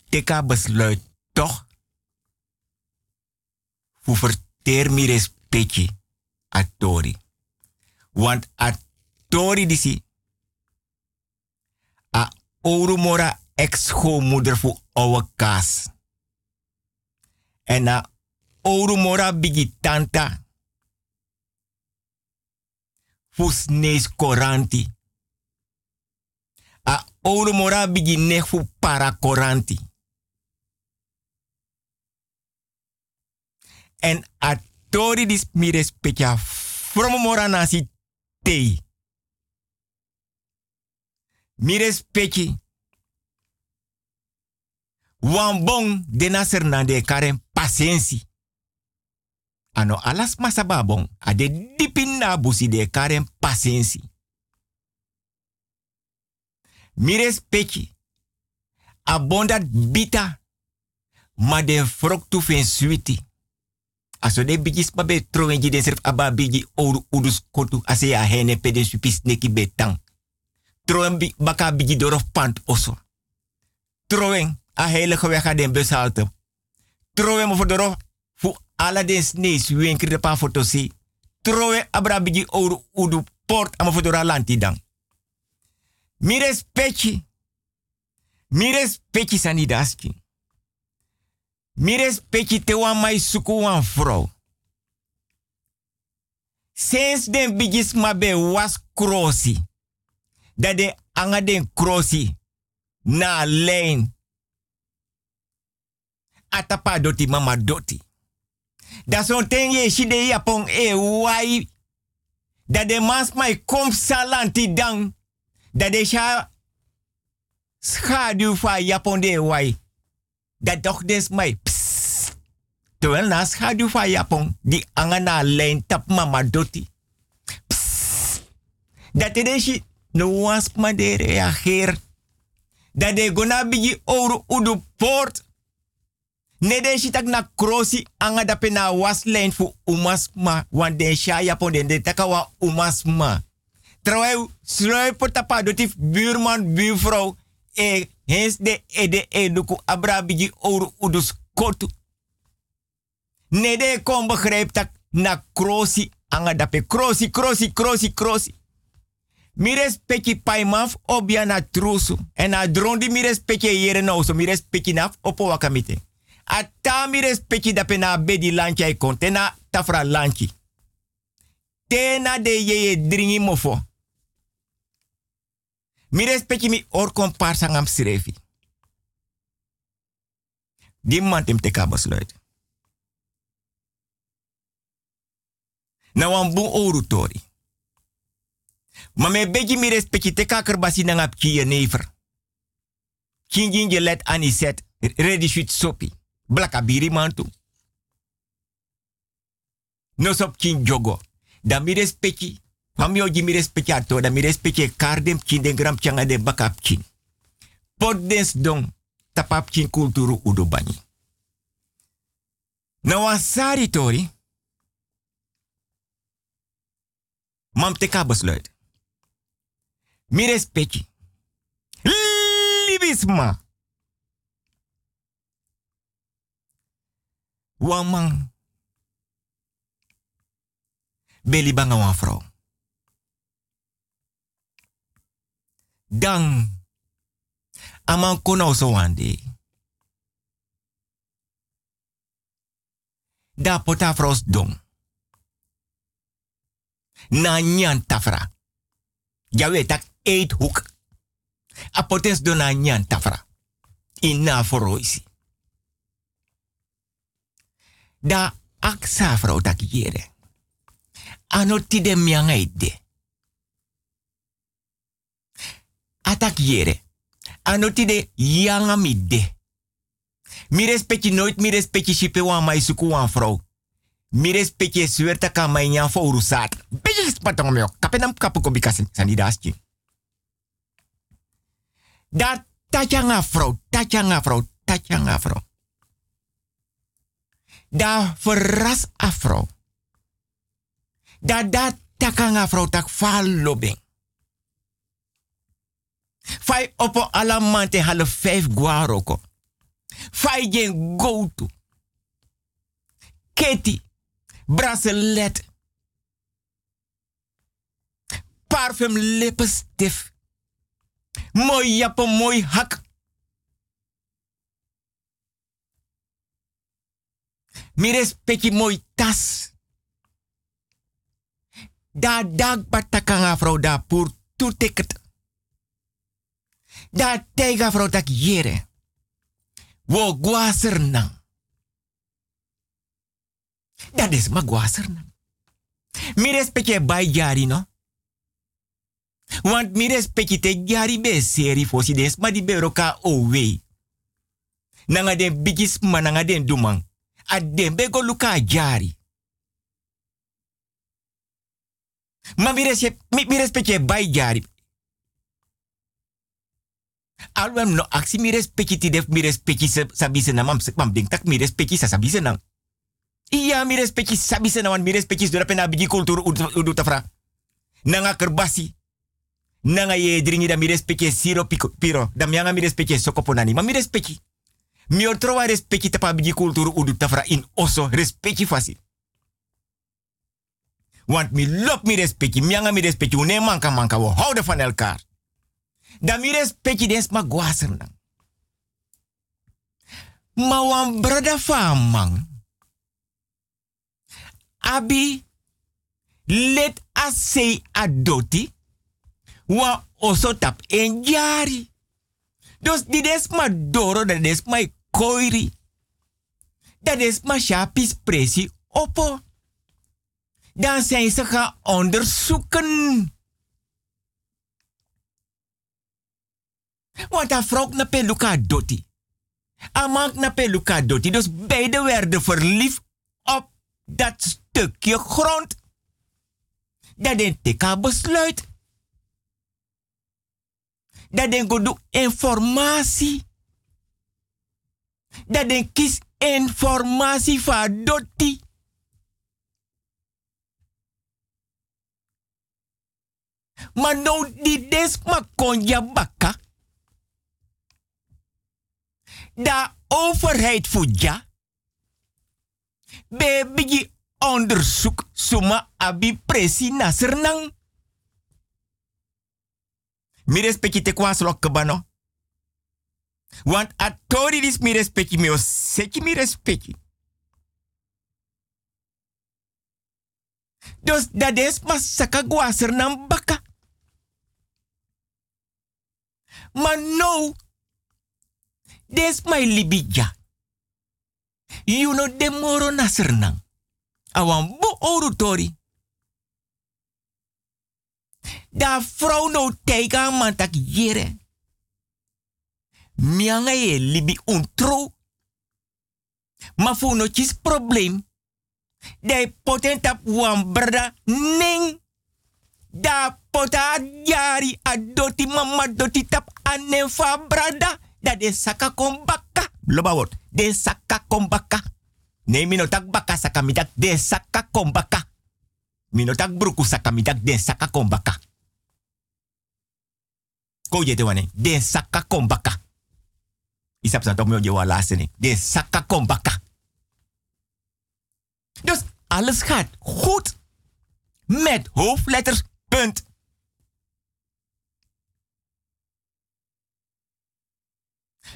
teka besluit toch voor verteer mi respecti a tori. Want a tori disi a orumora ex-schoonmoeder voor oude kaas. En a orumora bigi tanta voor snees koranti. A orumora bigi voor para koranti. En a tori dis mi respecta from mora nasi tei. Mi respecti. Wan de naser na karen pasiensi. Ano alas masababong a de dipin na busi de karen pasiensi. Mi respecti. Abondat bita. Ma de frok tu fen suiti. Aso de bigis pa be troenji de serf aba bigi oru udus kotu ase ya hene pede supis neki betang. Troen bi baka bigi dorof pant oso. Troen a heilige weg den bushalte. Troen mo dorof fu ala den snees winkri de pa fotosi. Troen abra bigi oru udu port ama voor dora lanti dang. Mi respecti. Mi respecti sanidaski. Mi respecti te wan mai suku wan vrouw. Sinds den bigis ma be was krosi. Dat de anga den. Na lijn. Atapa doti mama doti. Dat zo'n ting je shide japon e wai. Dat de mans mai kom salanti dan. Dat de sha schaduw van de wai. Dat toch des. Psst. Terwijl na schaduw van japon. Die anga na lijn tap mama doti. Dat de shi no was ma de reageer. Dat de gona bigi ouro udu poort. Ne de tak na krosi anga dape na waslijn fu umasma. Want den sha japon de taka wa umasma. Terwijl sluip por tapa dotif buurman, buurvrouw. E hens de ede eduku abra bigi ouro udus kotu. Ne de kon begrijp tak na krosi anga dape krosi, krosi, krosi, krosi. Mi respecti paimaf obia na trusu. En na drondi mi respecti yere no so mi respecti naf opo wakamite. Ata mi respecti dape na bedi lanchi ay na tafra lanchi. Tena de yeye dringi mofo. Mi respecti mi or kompar sangam srefi. Die man tem te ka besluit. Na wan oru tori. Maar me beji mi te ka kerbasi na ngap ki je never. Kingin je let aniset. Ready shoot sopi. Blaka biri mantu. No sop kin jogo. Da mi. Pam yo ji mi respecti ato. Da mi respecti kardem kin den gram changa de bakap kin. Pot dens dong. Tapap kin kulturu udo bani. Na wan sari tori. Mam te ka besluit. Mi respecti. Libisma. Wamang. Beli banga. Dan. Aman kono so wande. Da pota fros dong. Na nyan tafra. Ja weet tak eethoek. A potens do na nyan tafra. In na foroisi. Da aksa vrouw tak yere. Ano tide mianga ide. Atak yere. Ano tide yanga midde. Mi respecti nooit mi respecti shipe wan mai suku wan vrouw. Mi suerta ka mai nyan fo urusat. Kapenam kapu ko bikasin sanidaschi. Da tachanga vrouw, tachanga vrouw, tachanga vrouw. Verras a vrouw. Da da takanga vrouw tak falobing. Fai opo alamante vijf guaroko. Fai gen go to. Keti. Bracelet. Parfum lippenstift. Mooi jappen, mooi hak. Mires peki mooi tas. Da dag batakanga vrouw da pur. Da tega vrouw tak yere. Wo guaser nang. Dat is ma guaser nang. Mi respecte bij jari no. Want mi respecte te jari be seri fosi des ma di be roka owe. Nanga den bigis ma nanga den dumang. A den be go luka jari. Ma mi, res mi, mi respecte bij jari. Alwem no aksi mi respecte ti def mi respecte sabise na mam mam ding tak mi respecte sa sabise nang. Iya mi respecti sabi sa naman mi respecti dora pena bigi kultur udu tafra. Nanga kerbasi. Nanga ye dringi da mi respecti siro piko, piro. Da mi respecti sokoponani. Ma mi respecti. Mi otrowa respecti tapa bigi kultur udu tafra in oso respecti fasi. Want mi lop mi respecti. Mianga mi respecti. Une manka manka. We houden van elkaar. Da mi respecti des ma guaser nang. Ma wan brada. Abi let a sei adoti. Wa oso tap en jari. Dus di des ma doro da des ma koiri. Dat is ma shapis presi opo. Dan zijn ze gaan onderzoeken. Want dat vrouw na peluka doti. Amak na peluka doti. Dus beide werden verliefd op dat stukje grond. Dat den teka besluit. Dat den go do informatie. Dat den kies informatie van doti. Maar nou die des ma konja baka. Da overheid voedja. Be bigi onderzoek suma abi presi nasernang. Mi respecti te kwa slok kabano. Want a tori dis mi respecti mi o seki mi respecti. Dus dat is masaka guaser nan baka. Maar no, des my libija. You know de moro nasernang. Awan bo oru tori. Da vrouw no tega man tak yere. Mianga ye libi untro. Ma fu no chis problem. De potenta wan brada ning. Da pota yari adoti mama doti tap anen fa brada. Da de saka kombaka. Loba word. De saka kombaka. Nee, mino tak baka saka midak de saka kombaka. Mino tak bruku saka de saka kombaka. Ko je te wane. De saka kombaka. Isap sa niet. De saka kombaka. Dus alles gaat goed. Met hoofdletters, punt.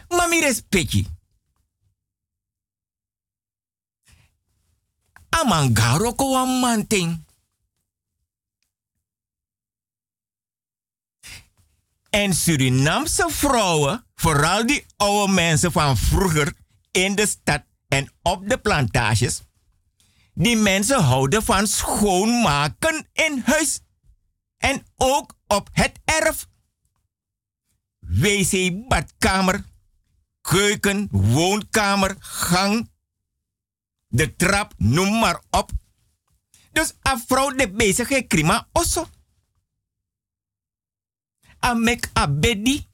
Mami respecti. Amangaro ko wan manting. En Surinaamse vrouwen, vooral die oude mensen van vroeger in de stad en op de plantages, die mensen houden van schoonmaken in huis en ook op het erf. Wc, badkamer, keuken, woonkamer, gang, de trap, noem maar op. Dus een vrouw de bezig krima osso. A mek a bedi.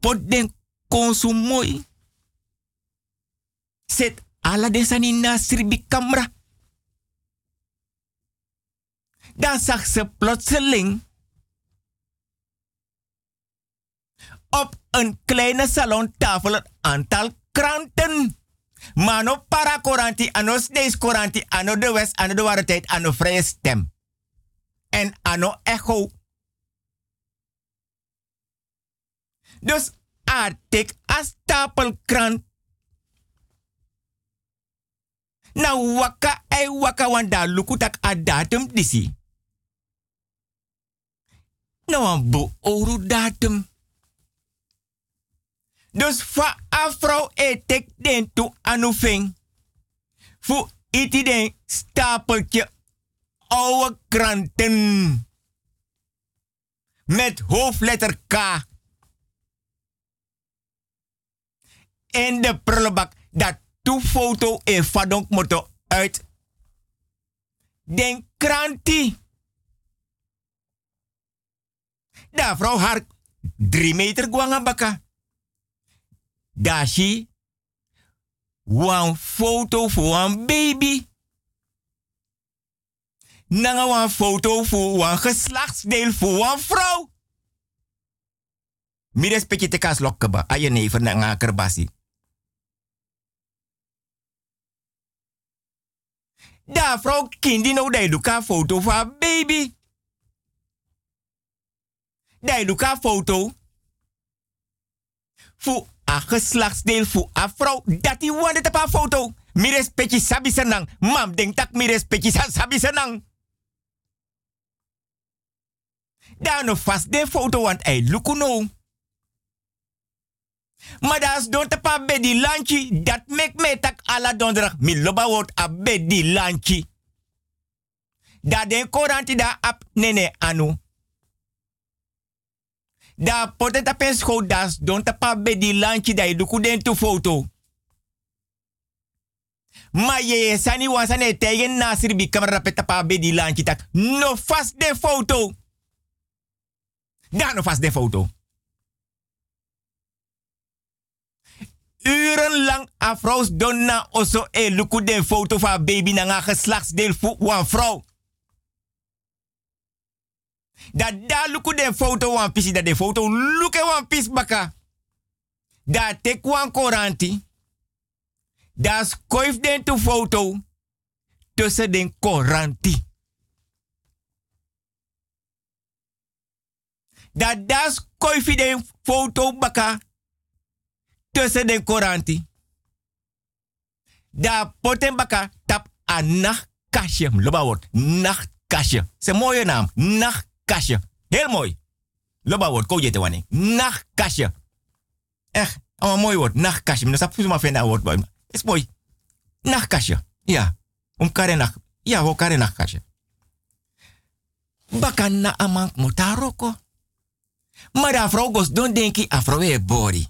Pot den konsumoi. Set ala desani na sribi kamra. Dan zag ze plotseling op een kleine salontafel een aantal kranten. Mano para koranti, ano steeds koranti, ano de West, ano de Waarheid, ano vrije stem. En ano echo. Dus artik a stapelkrant. Na waka ei waka wanda lukutak a datum disi. Nou een datum. Dus fa afro etek den tu anufing. Fu iti den stapeltje oude kranten. Met hoofdletter K. In de prullenbak. Dat tu foto e fadonk moto uit. Den kranti. Da vrouw haar drie meter guanga baka. Dashi. Wan foto voor een baby. Nanga wan foto voor een geslachtsdeel voor een vrouw. Mi respecte te kas lokkeba. Aye nga kerbasi. Da vrouw kindi nou dai duka foto van baby. Dai luka foto. Fu a geslachtsdeel fu a vrouw. Dat die wande te pa foto. Mi respecti sabi senang. Mam denk tak mi respecti sa sabi senang. Daar nog vast de foto, want hij luku no. Maar dat is don te pa bedi lanchi. Dat mek me tak ala donderdag. Mi loba wordt a bedi lanchi. Da den koranti da ap nene anu. Da poteta pen school das don te pa bedi lanchi da je duku den tu foto. Ma ye sani wansane tegen nasir bi kamera peta pa bedi lanchi tak. No vast de foto. Daar nog vast de foto. Urenlang afroos donna oso e luku de foto van baby na nga geslachtsdeel voor een vrouw. Dat daar luku de foto wan pisi dat de foto luke wan pis baka. Daar tek wan koranti. Daar skoif den to foto tussen den koranti. dat das koifi den foto baka tussen den koranti. Da poten baka tap a nachtkastje. Loba woord, nachtkastje. Een mooie naam, nachtkastje. Heel mooi. Loba woord, ko jete wane. Nachtkastje. Echt, een mooi woord, nachtkastje. Maar dat is maar vinden woord. Is mooi. Nachtkastje. Ja. Om kare nacht. Ja, ho kare nachtkastje. Baka na amank motaroko. Maar de gos don't denki a vrouw e body.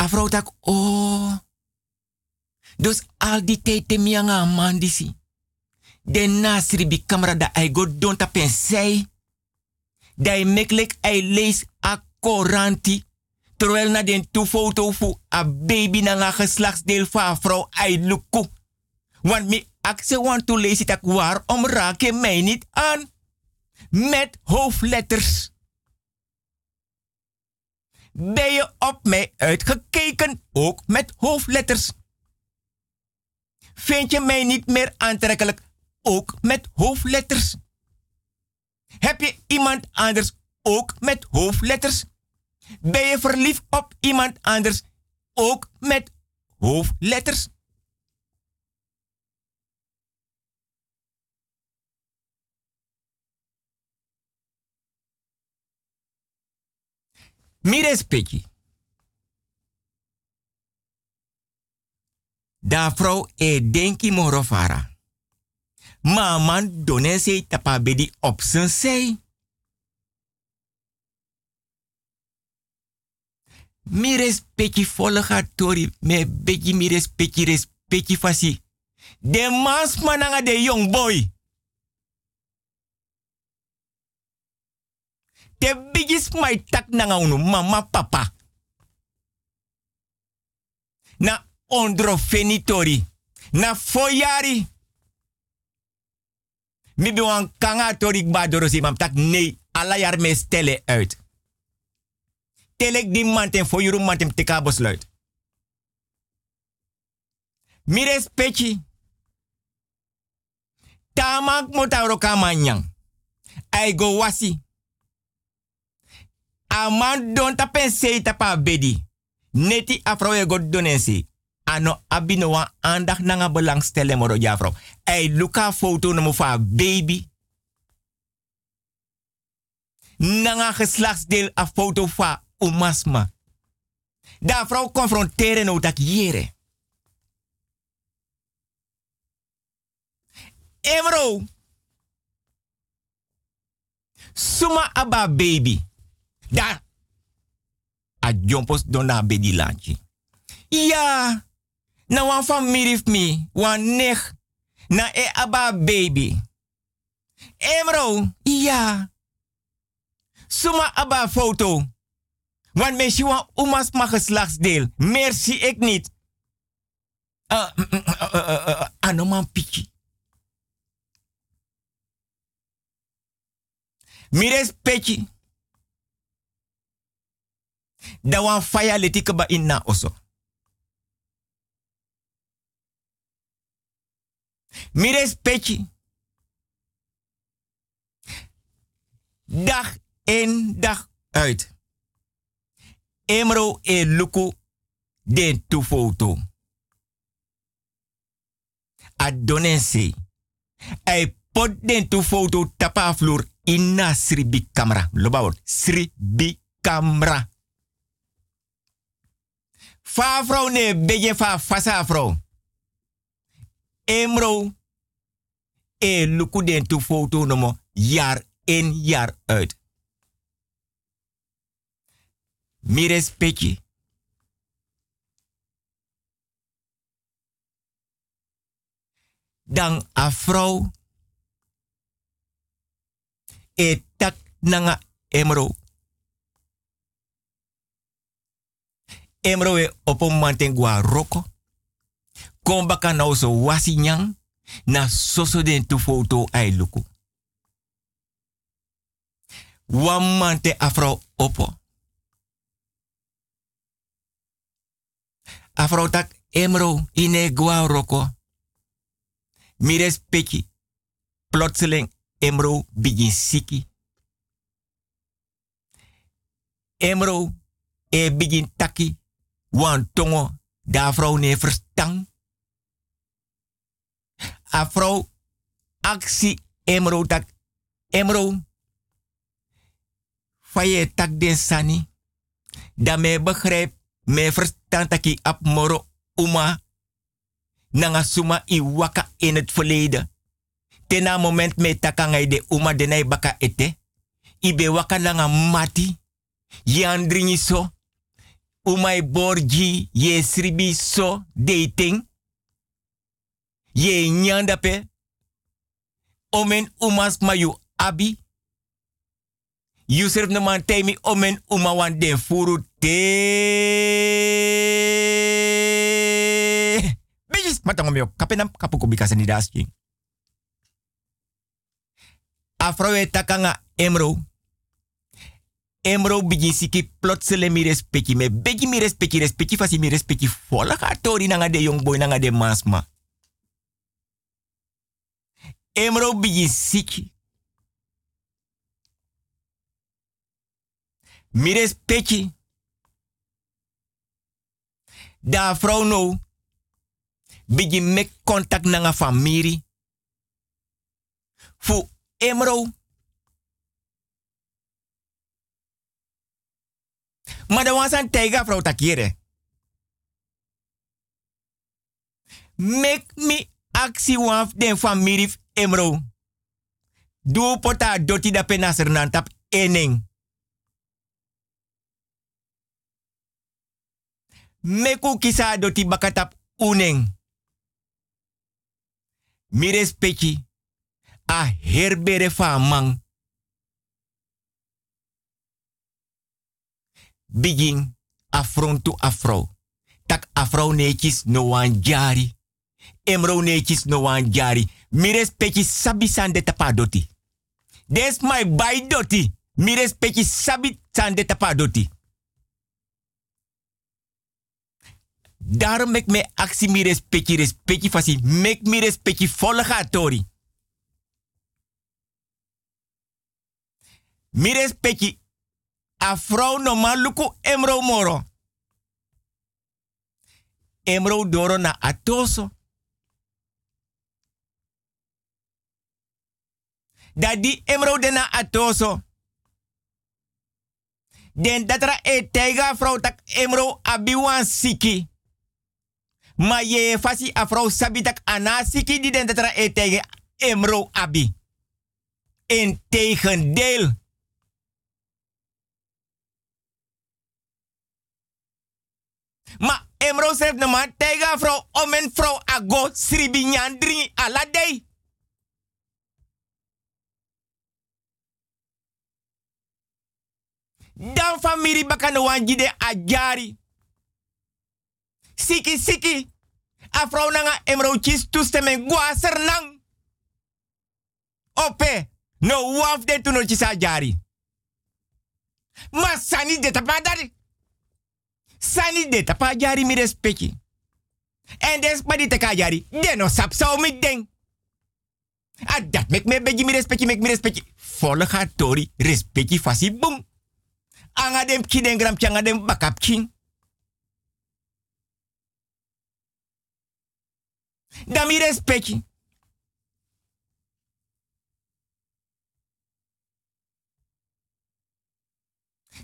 A vrouw tak oh. Dus al die te mianga man De nasri bi camera da ai go don ta pensei. Da i meklek ai lees a koranti. Terwijl na den tu foto fu a baby na nga geslachtsdeel van vrouw ai luku. Want mi akse want to lees it waarom raak je mij niet aan? met hoofdletters. Ben je op mij uitgekeken, ook met hoofdletters? Vind je mij niet meer aantrekkelijk, ook met hoofdletters? Heb je iemand anders, ook met hoofdletters? Ben je verliefd op iemand anders, ook met hoofdletters? Mi respecti. Da vrouw e denki morofara. Ma man donen se tapa bedi op zijn sei. Mi respecti volga tori me begi mi respecti respecti fasi. De mans mananga de young boy. te bigis mai tak nanga unu mama papa. Na ondro fenitori. Na foyari. Mi bi wan kanga tori ba dorosi mam tak nee. Alla jaar me stelle uit. Telek di mantem voor juru mantem teka besluit. Mi respecti. Tamak motaro kamanyang. Ai go wasi. Aman don ta pense pa bedi. Neti afro god donensi. Ano abino wa andag nanga belangstellen moro ja vrouw. Ei luka foto na fa baby. Nanga geslachtsdeel a foto fa umasma. Da vrouw confronteren no tak jere. Emro. Suma aba baby. Da. A jompos dona bedi lanchi. Ja. Na wan familie mi. Wan nech. Na e aba baby. Emro. Ja. Suma aba foto. Want meisje wan umas ma geslachtsdeel. Merci ik niet. Uh, uh, uh, anoman piki. Mires peki. Da wan faya letike ba inna oso. Mires peki. Dag in, dag uit. Emro e luku den tu foto. Adonense. Ai pot den tu foto tapa vloer inna sribi camera. Lobawot, sribi camera. Fa vrouw ne beje fa fasa vrouw. Emro e luku den tu foto nomo jaar in jaar uit. Mires petje. Dan a vrouw e tak nanga emro. Emro e op een gua roko. Kom baka nou so wasi nyang na soso den tu foto ai luku. Wan mante afro opo. Afro tak emro ine gua roko. Mires peki. Plotseling emro begin siki. Emro e begin taki. Wan tongo da vrouw ne verstang. A vrouw actie emro tak emro faye tak den sani. Da me begrijp, me verstand ap moro uma. Nanga suma i waka in het verleden. Tena moment me takangai de uma denai baka ete. Ibe waka nanga mati. Yandringi so. Umai borji ye sribi so dating. Ye nyandape. Omen umas mayu abi. You serve no man temi omen uma wan den furu te. Bijis matang omyo kapenam bikasa ni daski. Afrowe takanga emro. Emro bigi siki plotsele mi respecti me begi mi respecti respecti fasi mi respecti fola ka tori nanga de young boy nanga de masma. Emro bigi siki. Mi respecti. Da vrouw no. Bigi mek contact nanga famiri. Fu emro. Maar de was een tega vrouw takiere. Make me actie waf den familie emro. Doe pota doti da penaser nan tap ening. Meku kisa doti bakatap uning. Mi respecti a herbere fa mang. Begin afrontu afro. Tak afro netjes no wan jari. Emro netjes no wan jari. Mi respecti sabi sande tapa doti. My by doti. Mi respecti sabi sande tapa doti. Daarom me actie mi respecti respecti fasi. Mek mi respecti volle gatori. Mi respecti a vrouw normaal emro moro. Emro doro na atoso. Dadi emro de na atoso. Den datra e teiga vrouw tak emro abiwan siki. Ma ye fasi a vrouw sabi ana di den datra e teiga emro abi. Integendeel. Ma emro sef na man tega vrouw omen vrouw ago sribi nyandri ala Dan famiri bakano wanjide a jari. Siki siki. A vrouw nanga emro chis toestemmen gwa sernang. Ope. No waf de tuno chisa jari. Ma sani de tapadari. Sani de tapa jari mi respecti. En des pa di teka jari, de no sap so mi ding. Ah, dat mek me beji mi respecti, mek mi respecti. Volle tori, respecti fasi boom. Anga dem kiden gram changa dem bakap king. Da mi respecti.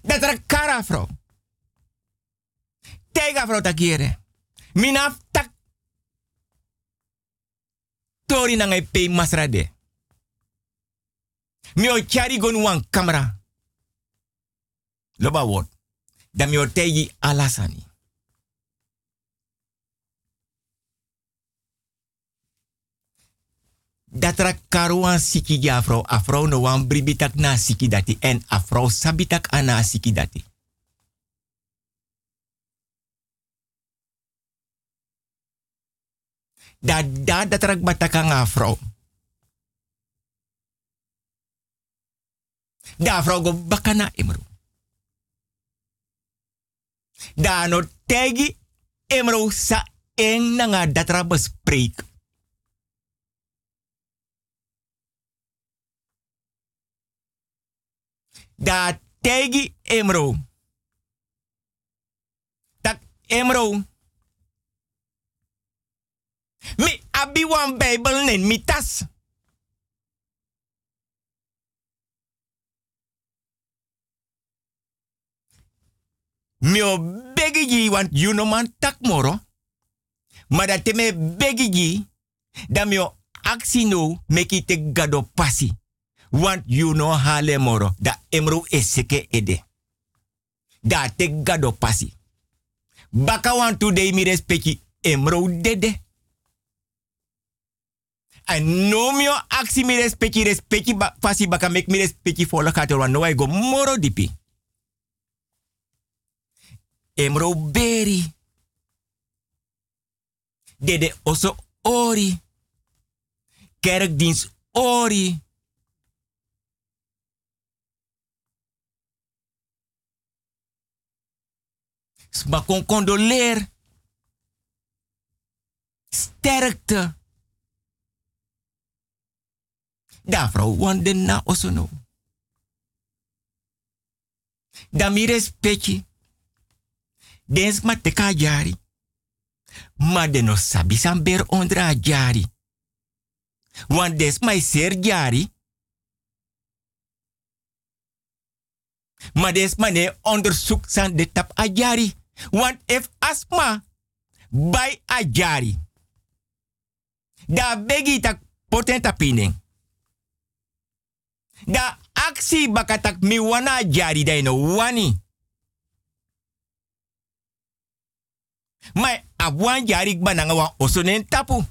Dat er kara vrouw. Tega takiere. Minaf tak. Tori na ngai pe masrade. Mi o chari gon wan. Loba word. Da mi o tegi alasani. Dat ra karuan siki ja afro. Afro no wan bribitak na siki dati. En afro sabitak ana siki dati. Da da dat rak bataka nga afro. Da afro go bakana imro. Da no tegi imro sa eng na nga dat ra bespreek. Da tegi emro. Tak emro. Mi abi wan Bijbel nen mi tas. Mi o begi ji want you no man tak moro. Maar dat me begi ji. Da mi o aksi no meki te gado pasi. Want you know hale moro. Da emro eseke ede. Da te gado. Baka want today mi respecti emro dede. En no mio aksi mi respecti respecti pasi baka mek mi respecti fola kater wan no I go moro dipi. Emro beri. Dede oso ori. Kerkdienst ori. Sma kon condoleer. Sterkte. Da vrouw wande na osono. Da mi. Dens ma teka jari. Ma de no sabi san ber ondra jari. Want des mai ser jari. Maar des mane onderzoek san de tap a jari. Want if asma bij a jari. Da begi tak poten tapining. Da aksi bakatak mi wana jari da no wani. Maar abwan jari bananga wan tapu.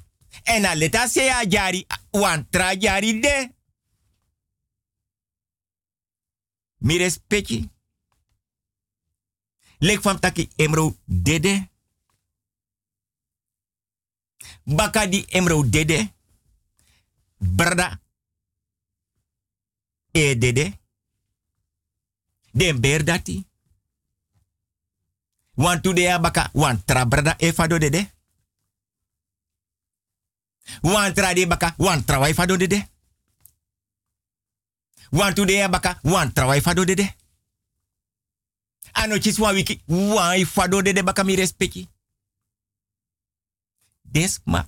En a leta se a jari wan tra jari de. Mi respecti. Lek fam taki emro dede. Baka di emro dede. Brada. E dede. Den ber dati. Wan tu de baka wan tra brada e fado dede. Wan tra de baka wan tra wai fado dede. Wan tu de baka wan tra wai fado dede. Ano chis wan wiki wan fado dede baka mi respecti. Desma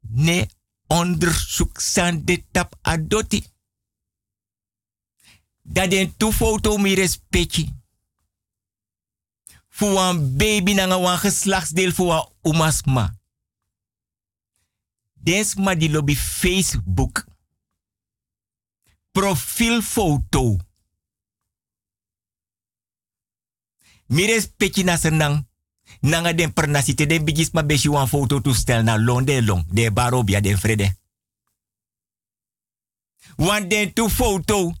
ne onderzoek san de tap adoti. Dat den tu mi respecti. Voor een baby na een geslachtsdeel voor een umasma. Desma die lobby Facebook. Profielfoto. Mi respecti na senang. Nanga den pernasite den bigis ma beshi wan foto toestel na long de long. De barobia den vrede. Wan den tu foto.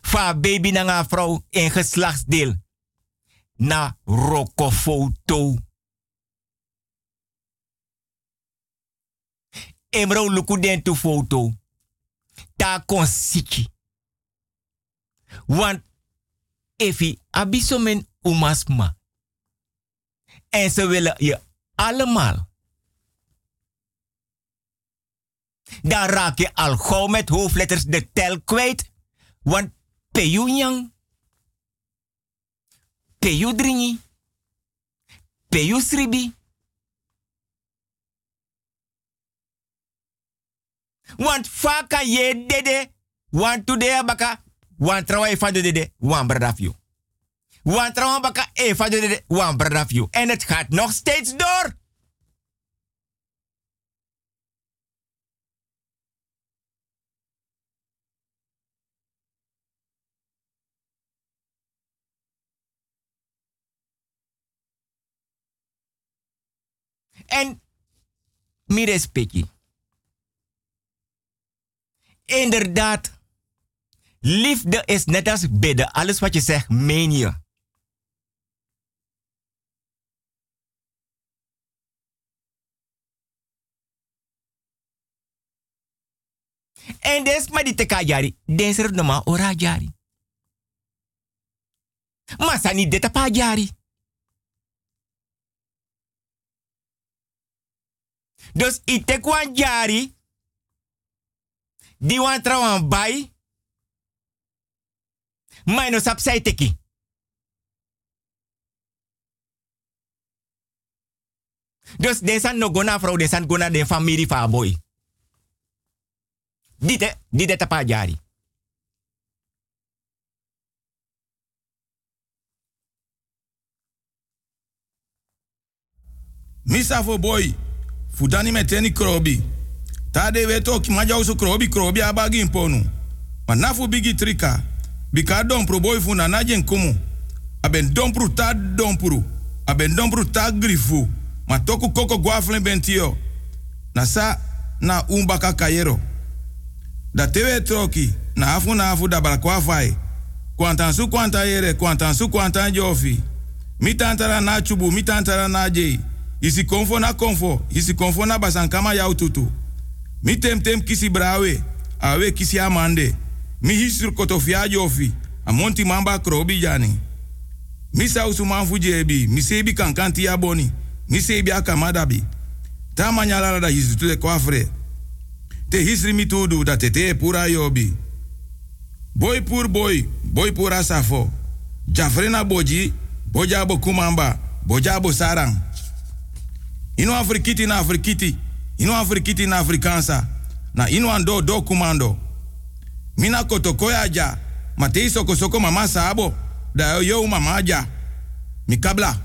Fa baby na nga vrouw in geslachtsdeel. Na roko foto. Emro luku den tu foto. Ta kon siki. Want efi abisomen umasma. En ze willen je allemaal dan raak je al gauw met hoofdletters de tel kwijt. Want Peyunyang, Peyudringi, Peyusribi. Want vaak je dede, want today baka, want trouwens van de dede, want bradafio. Want trouwens baka, e van de dede, want bradafio. En het gaat nog steeds door. En mi respecti. Inderdaad. Liefde is net als bidden. Alles wat je zegt, meen je. En des maar die teka jari. Er no ma ora jari. Masa ni deta pa jari. Dus ite kwan jari. Di wan trawan bai. Maar no sap teki. Dus desan no gona vrouw, desan gona de familie van boy. Dite, dite tapa jari. Misa for boy. Fudani meteni krobi. Tade weto ki maja usu krobi krobi abagi imponu. ma nafu bigi trika. Bika dompru boy fu na najen kumu. Aben dompru ta dompru. Aben dompru ta grifu. Ma toku koko guaflen bentio. Na sa na umbaka kayero. Da tewe troki. Na afu na afu da balakwa fai. Kwantan su kwanta yere, kwantan su kwantan jofi. Mi tantara na chubu, mi tantara na jei. Isi konfo na konfo, isi konfo na basankama ya ututu. Mi tem tem kisi brawe, awe kisi amande. Mi hisur kotofia jofi, amonti mamba krobi jani. Mi sausu manfu jebi, mi sebi kankanti ya boni, mi sebi akamadabi. Ta manyala da hisu tule kwafre. Te hisri mi tudu da tete pura yobi. Boy pur boy, boy pura safo. Jafrena boji, bojabo kumamba, bojabo sarang. Ino afrikiti na afrikiti. Ino afrikiti na afrikansa. Na ino ando do kumando. Mina kotokoya ja. Matei soko soko mama sabo. Da yo mama ja. Mikabla.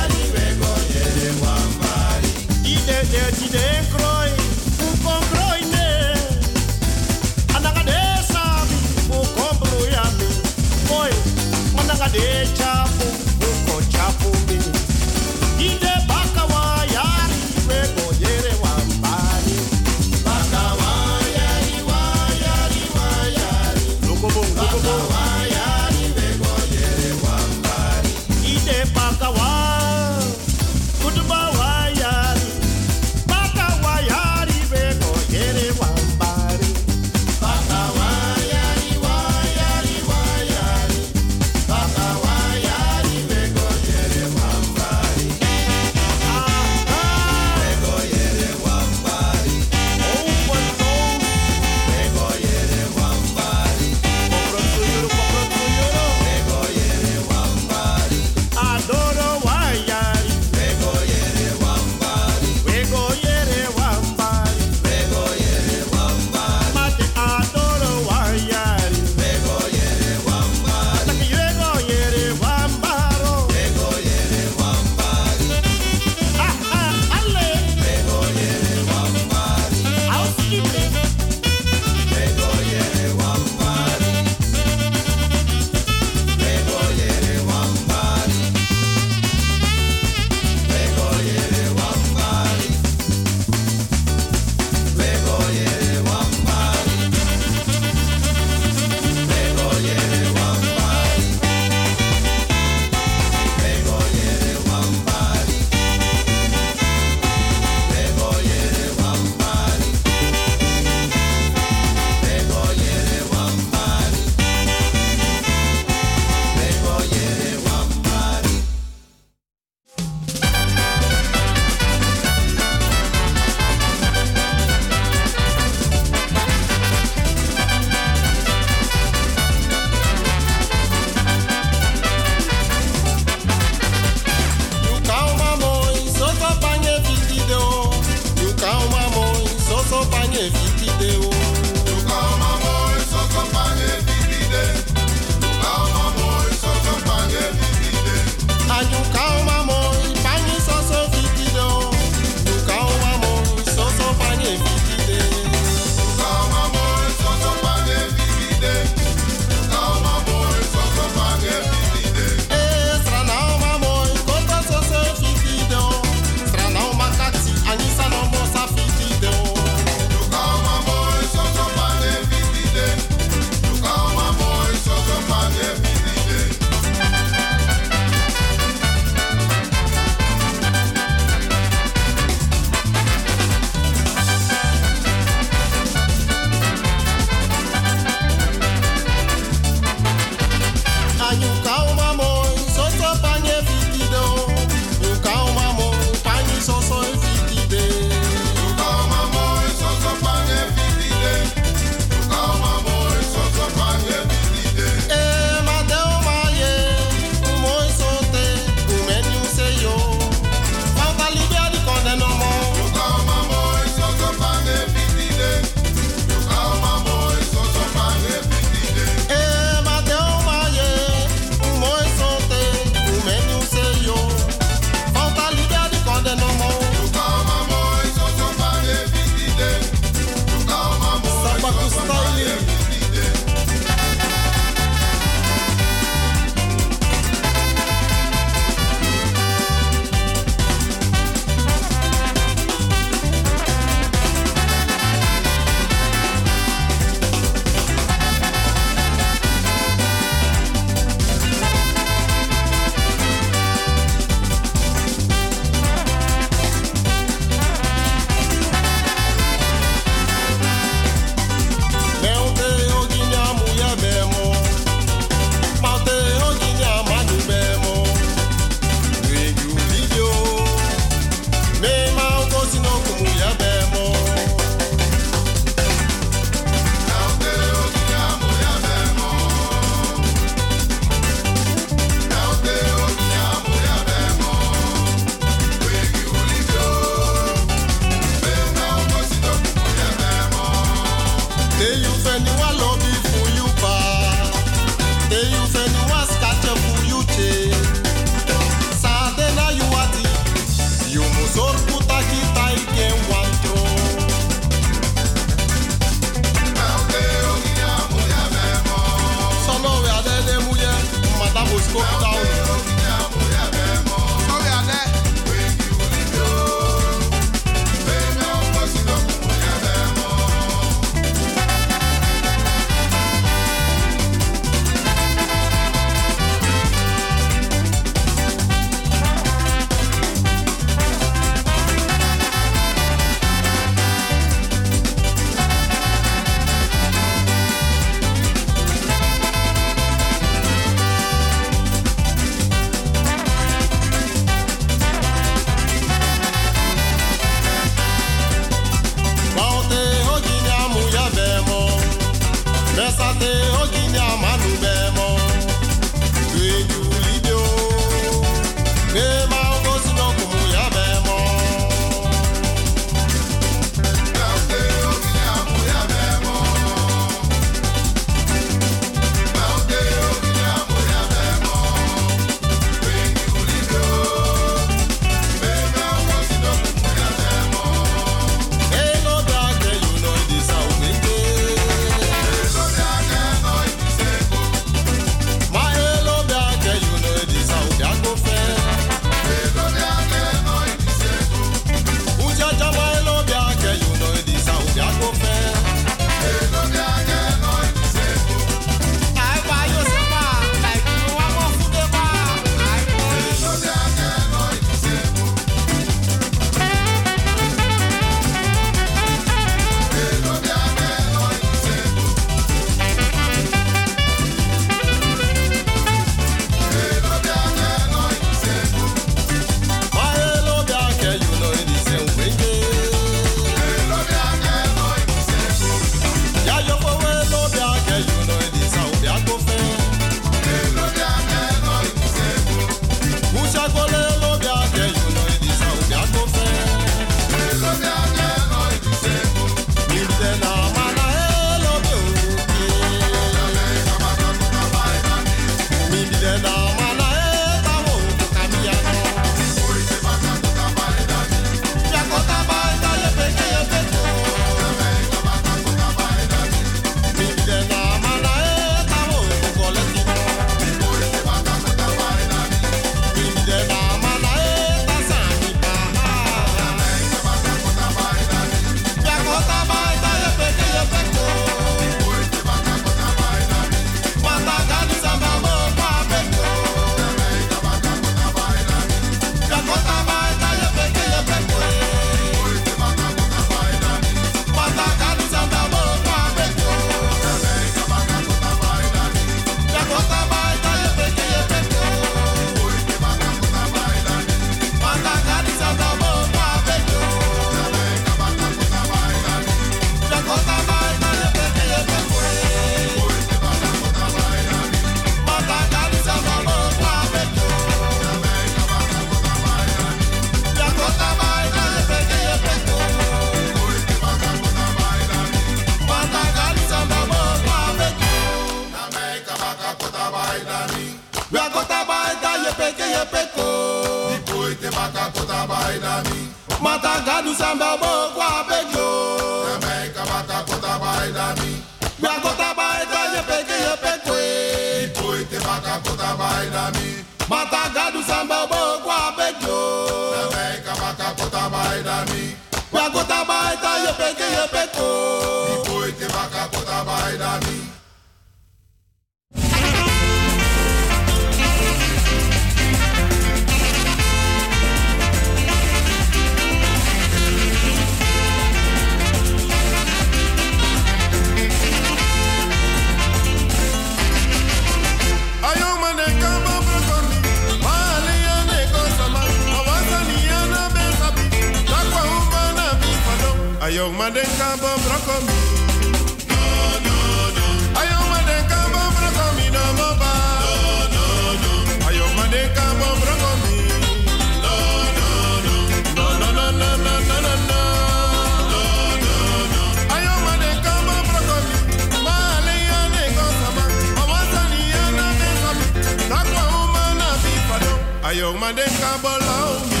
A my man, them can.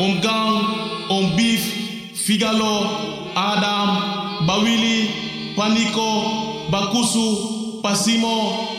Om gang, om beef, figalo, Adam, Bawili, Paniko, Bakusu, Pasimo,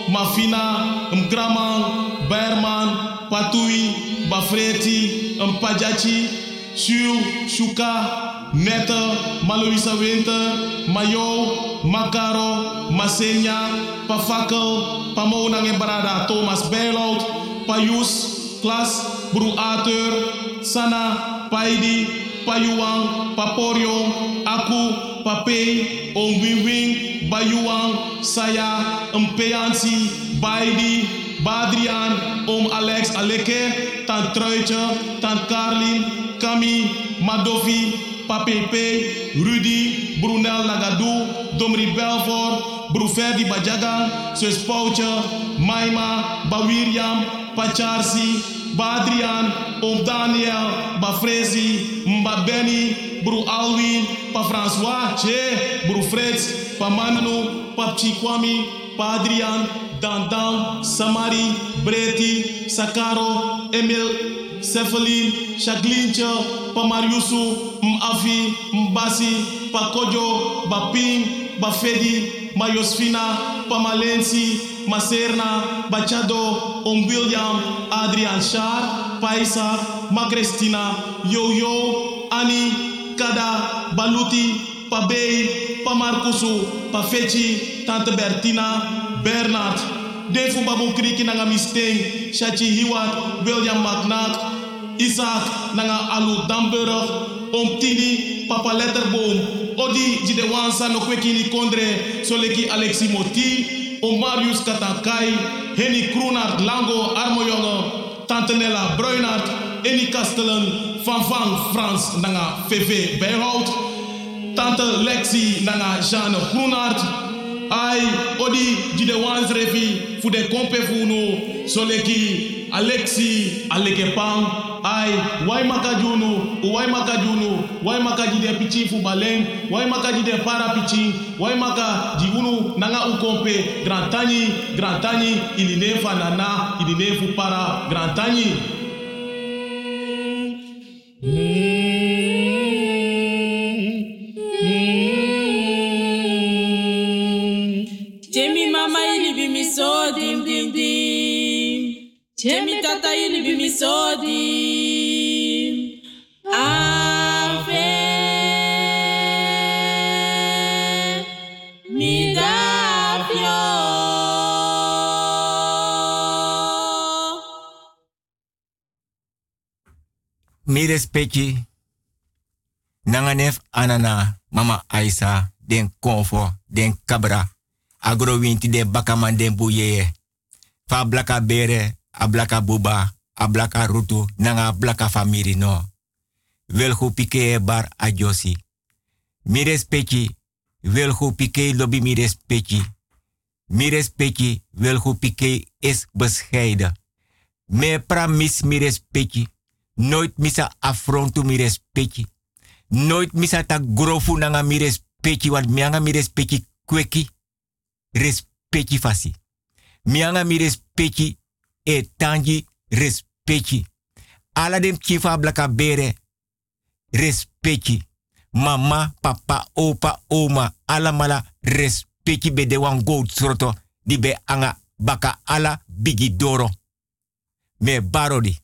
Mafina, Mgraman, Berman, Patui, Bafreti, Mpajachi, Shu, Shuka, Nette, Maloisa Winter, Mayo, Makaro, Masenya, Pafakel, Pamonang en Barada, Thomas Bijlout, Payus, Klas, Bru Arthur, Sana, Paidi, Payuang, Paporio, Aku, Pape, Om Wing Wing, Bayuang, Saya, Mpeansi, Baidi, Badrian, Om Alex Aleke, Tant Truitje, Tant Carlin, Kami, Madovi, Papepe, Rudy, Brunel Nagadou, Domri Belfort, Bruferdi Bajagan, Sus Poutje, Maima, Bawiriam, Pacharsi, Badrian, Om Daniel, Bafrezi, Mba Benny, Alwin, Pa François, Che, Bru Fritz, Pa Manu, Pa Chikwami, Pa Adrian, Dandan, Samari, Breti, Sakaro, Emil, Cephalin, Shaglincha, Pa Mariusu, Mafi, Mbasi, Pa Kojo, Baping, Bafedi, Mayosfina, Pa Malensi, Maserna, Bachado, Om William, Adrian Shar, Paisa, Ma Cristina, Yo-Yo, Annie, Kada, Baluti, Pa Bey, Pa Marcusu, Pa Feci, Tante Bertina, Bernard, Defu Babu Kriki Nanga Misteng, Shachi Hiwat, William McNack, Isaac Nanga Alu Damburg, Om Tini, Papa Letterboom, Odi Jide Wansa no Kwekini Kondre, Soleki Alexi Moti, Om Marius Katankai, Henny Kroenart Lango Armojonge, Tante Nella Bruinart, Eni Kastelen, Van Van Frans Nanga VV Bijhout, Tante Lexi Nanga Jeanne Groenart, Ai, odi jide wans refi fu de kompe fu soleki Alexi aleke pang ai wai makajunu? Wai makajunu? Wai makajide pichi fu baleng? Wai makajide para pichi? Wai maka jigunu nanga u kompe grand tani grand tani iline fa nana iline fu para grand tani Jemi tata ili bi mi so dim. Ave mi. Nanganef anana mama Aisa den konfo den kabra. Agro winti den bakaman den buyeye. Fa blaka bere, a blaka buba, a blaka rutu, nanga blaka famiri no. Wel hu pike bar a josi. Mi respecti, wel hu pike lobby mi respecti. Mi respecti, wel hu pike is bescheiden. Me pramis mi respecti. Nooit misa affrontu mi respecti. Nooit misa ta grofu nanga mi respecti, want mianga mi respecti kweki. Respecti fasi. Mianga mi respecti e tangi respecti. Ala dem chifa blaka bere. Respecti. Mama, papa, opa, oma, ala mala respecti be de wan. Di be anga baka ala bigi doro. Me barodi.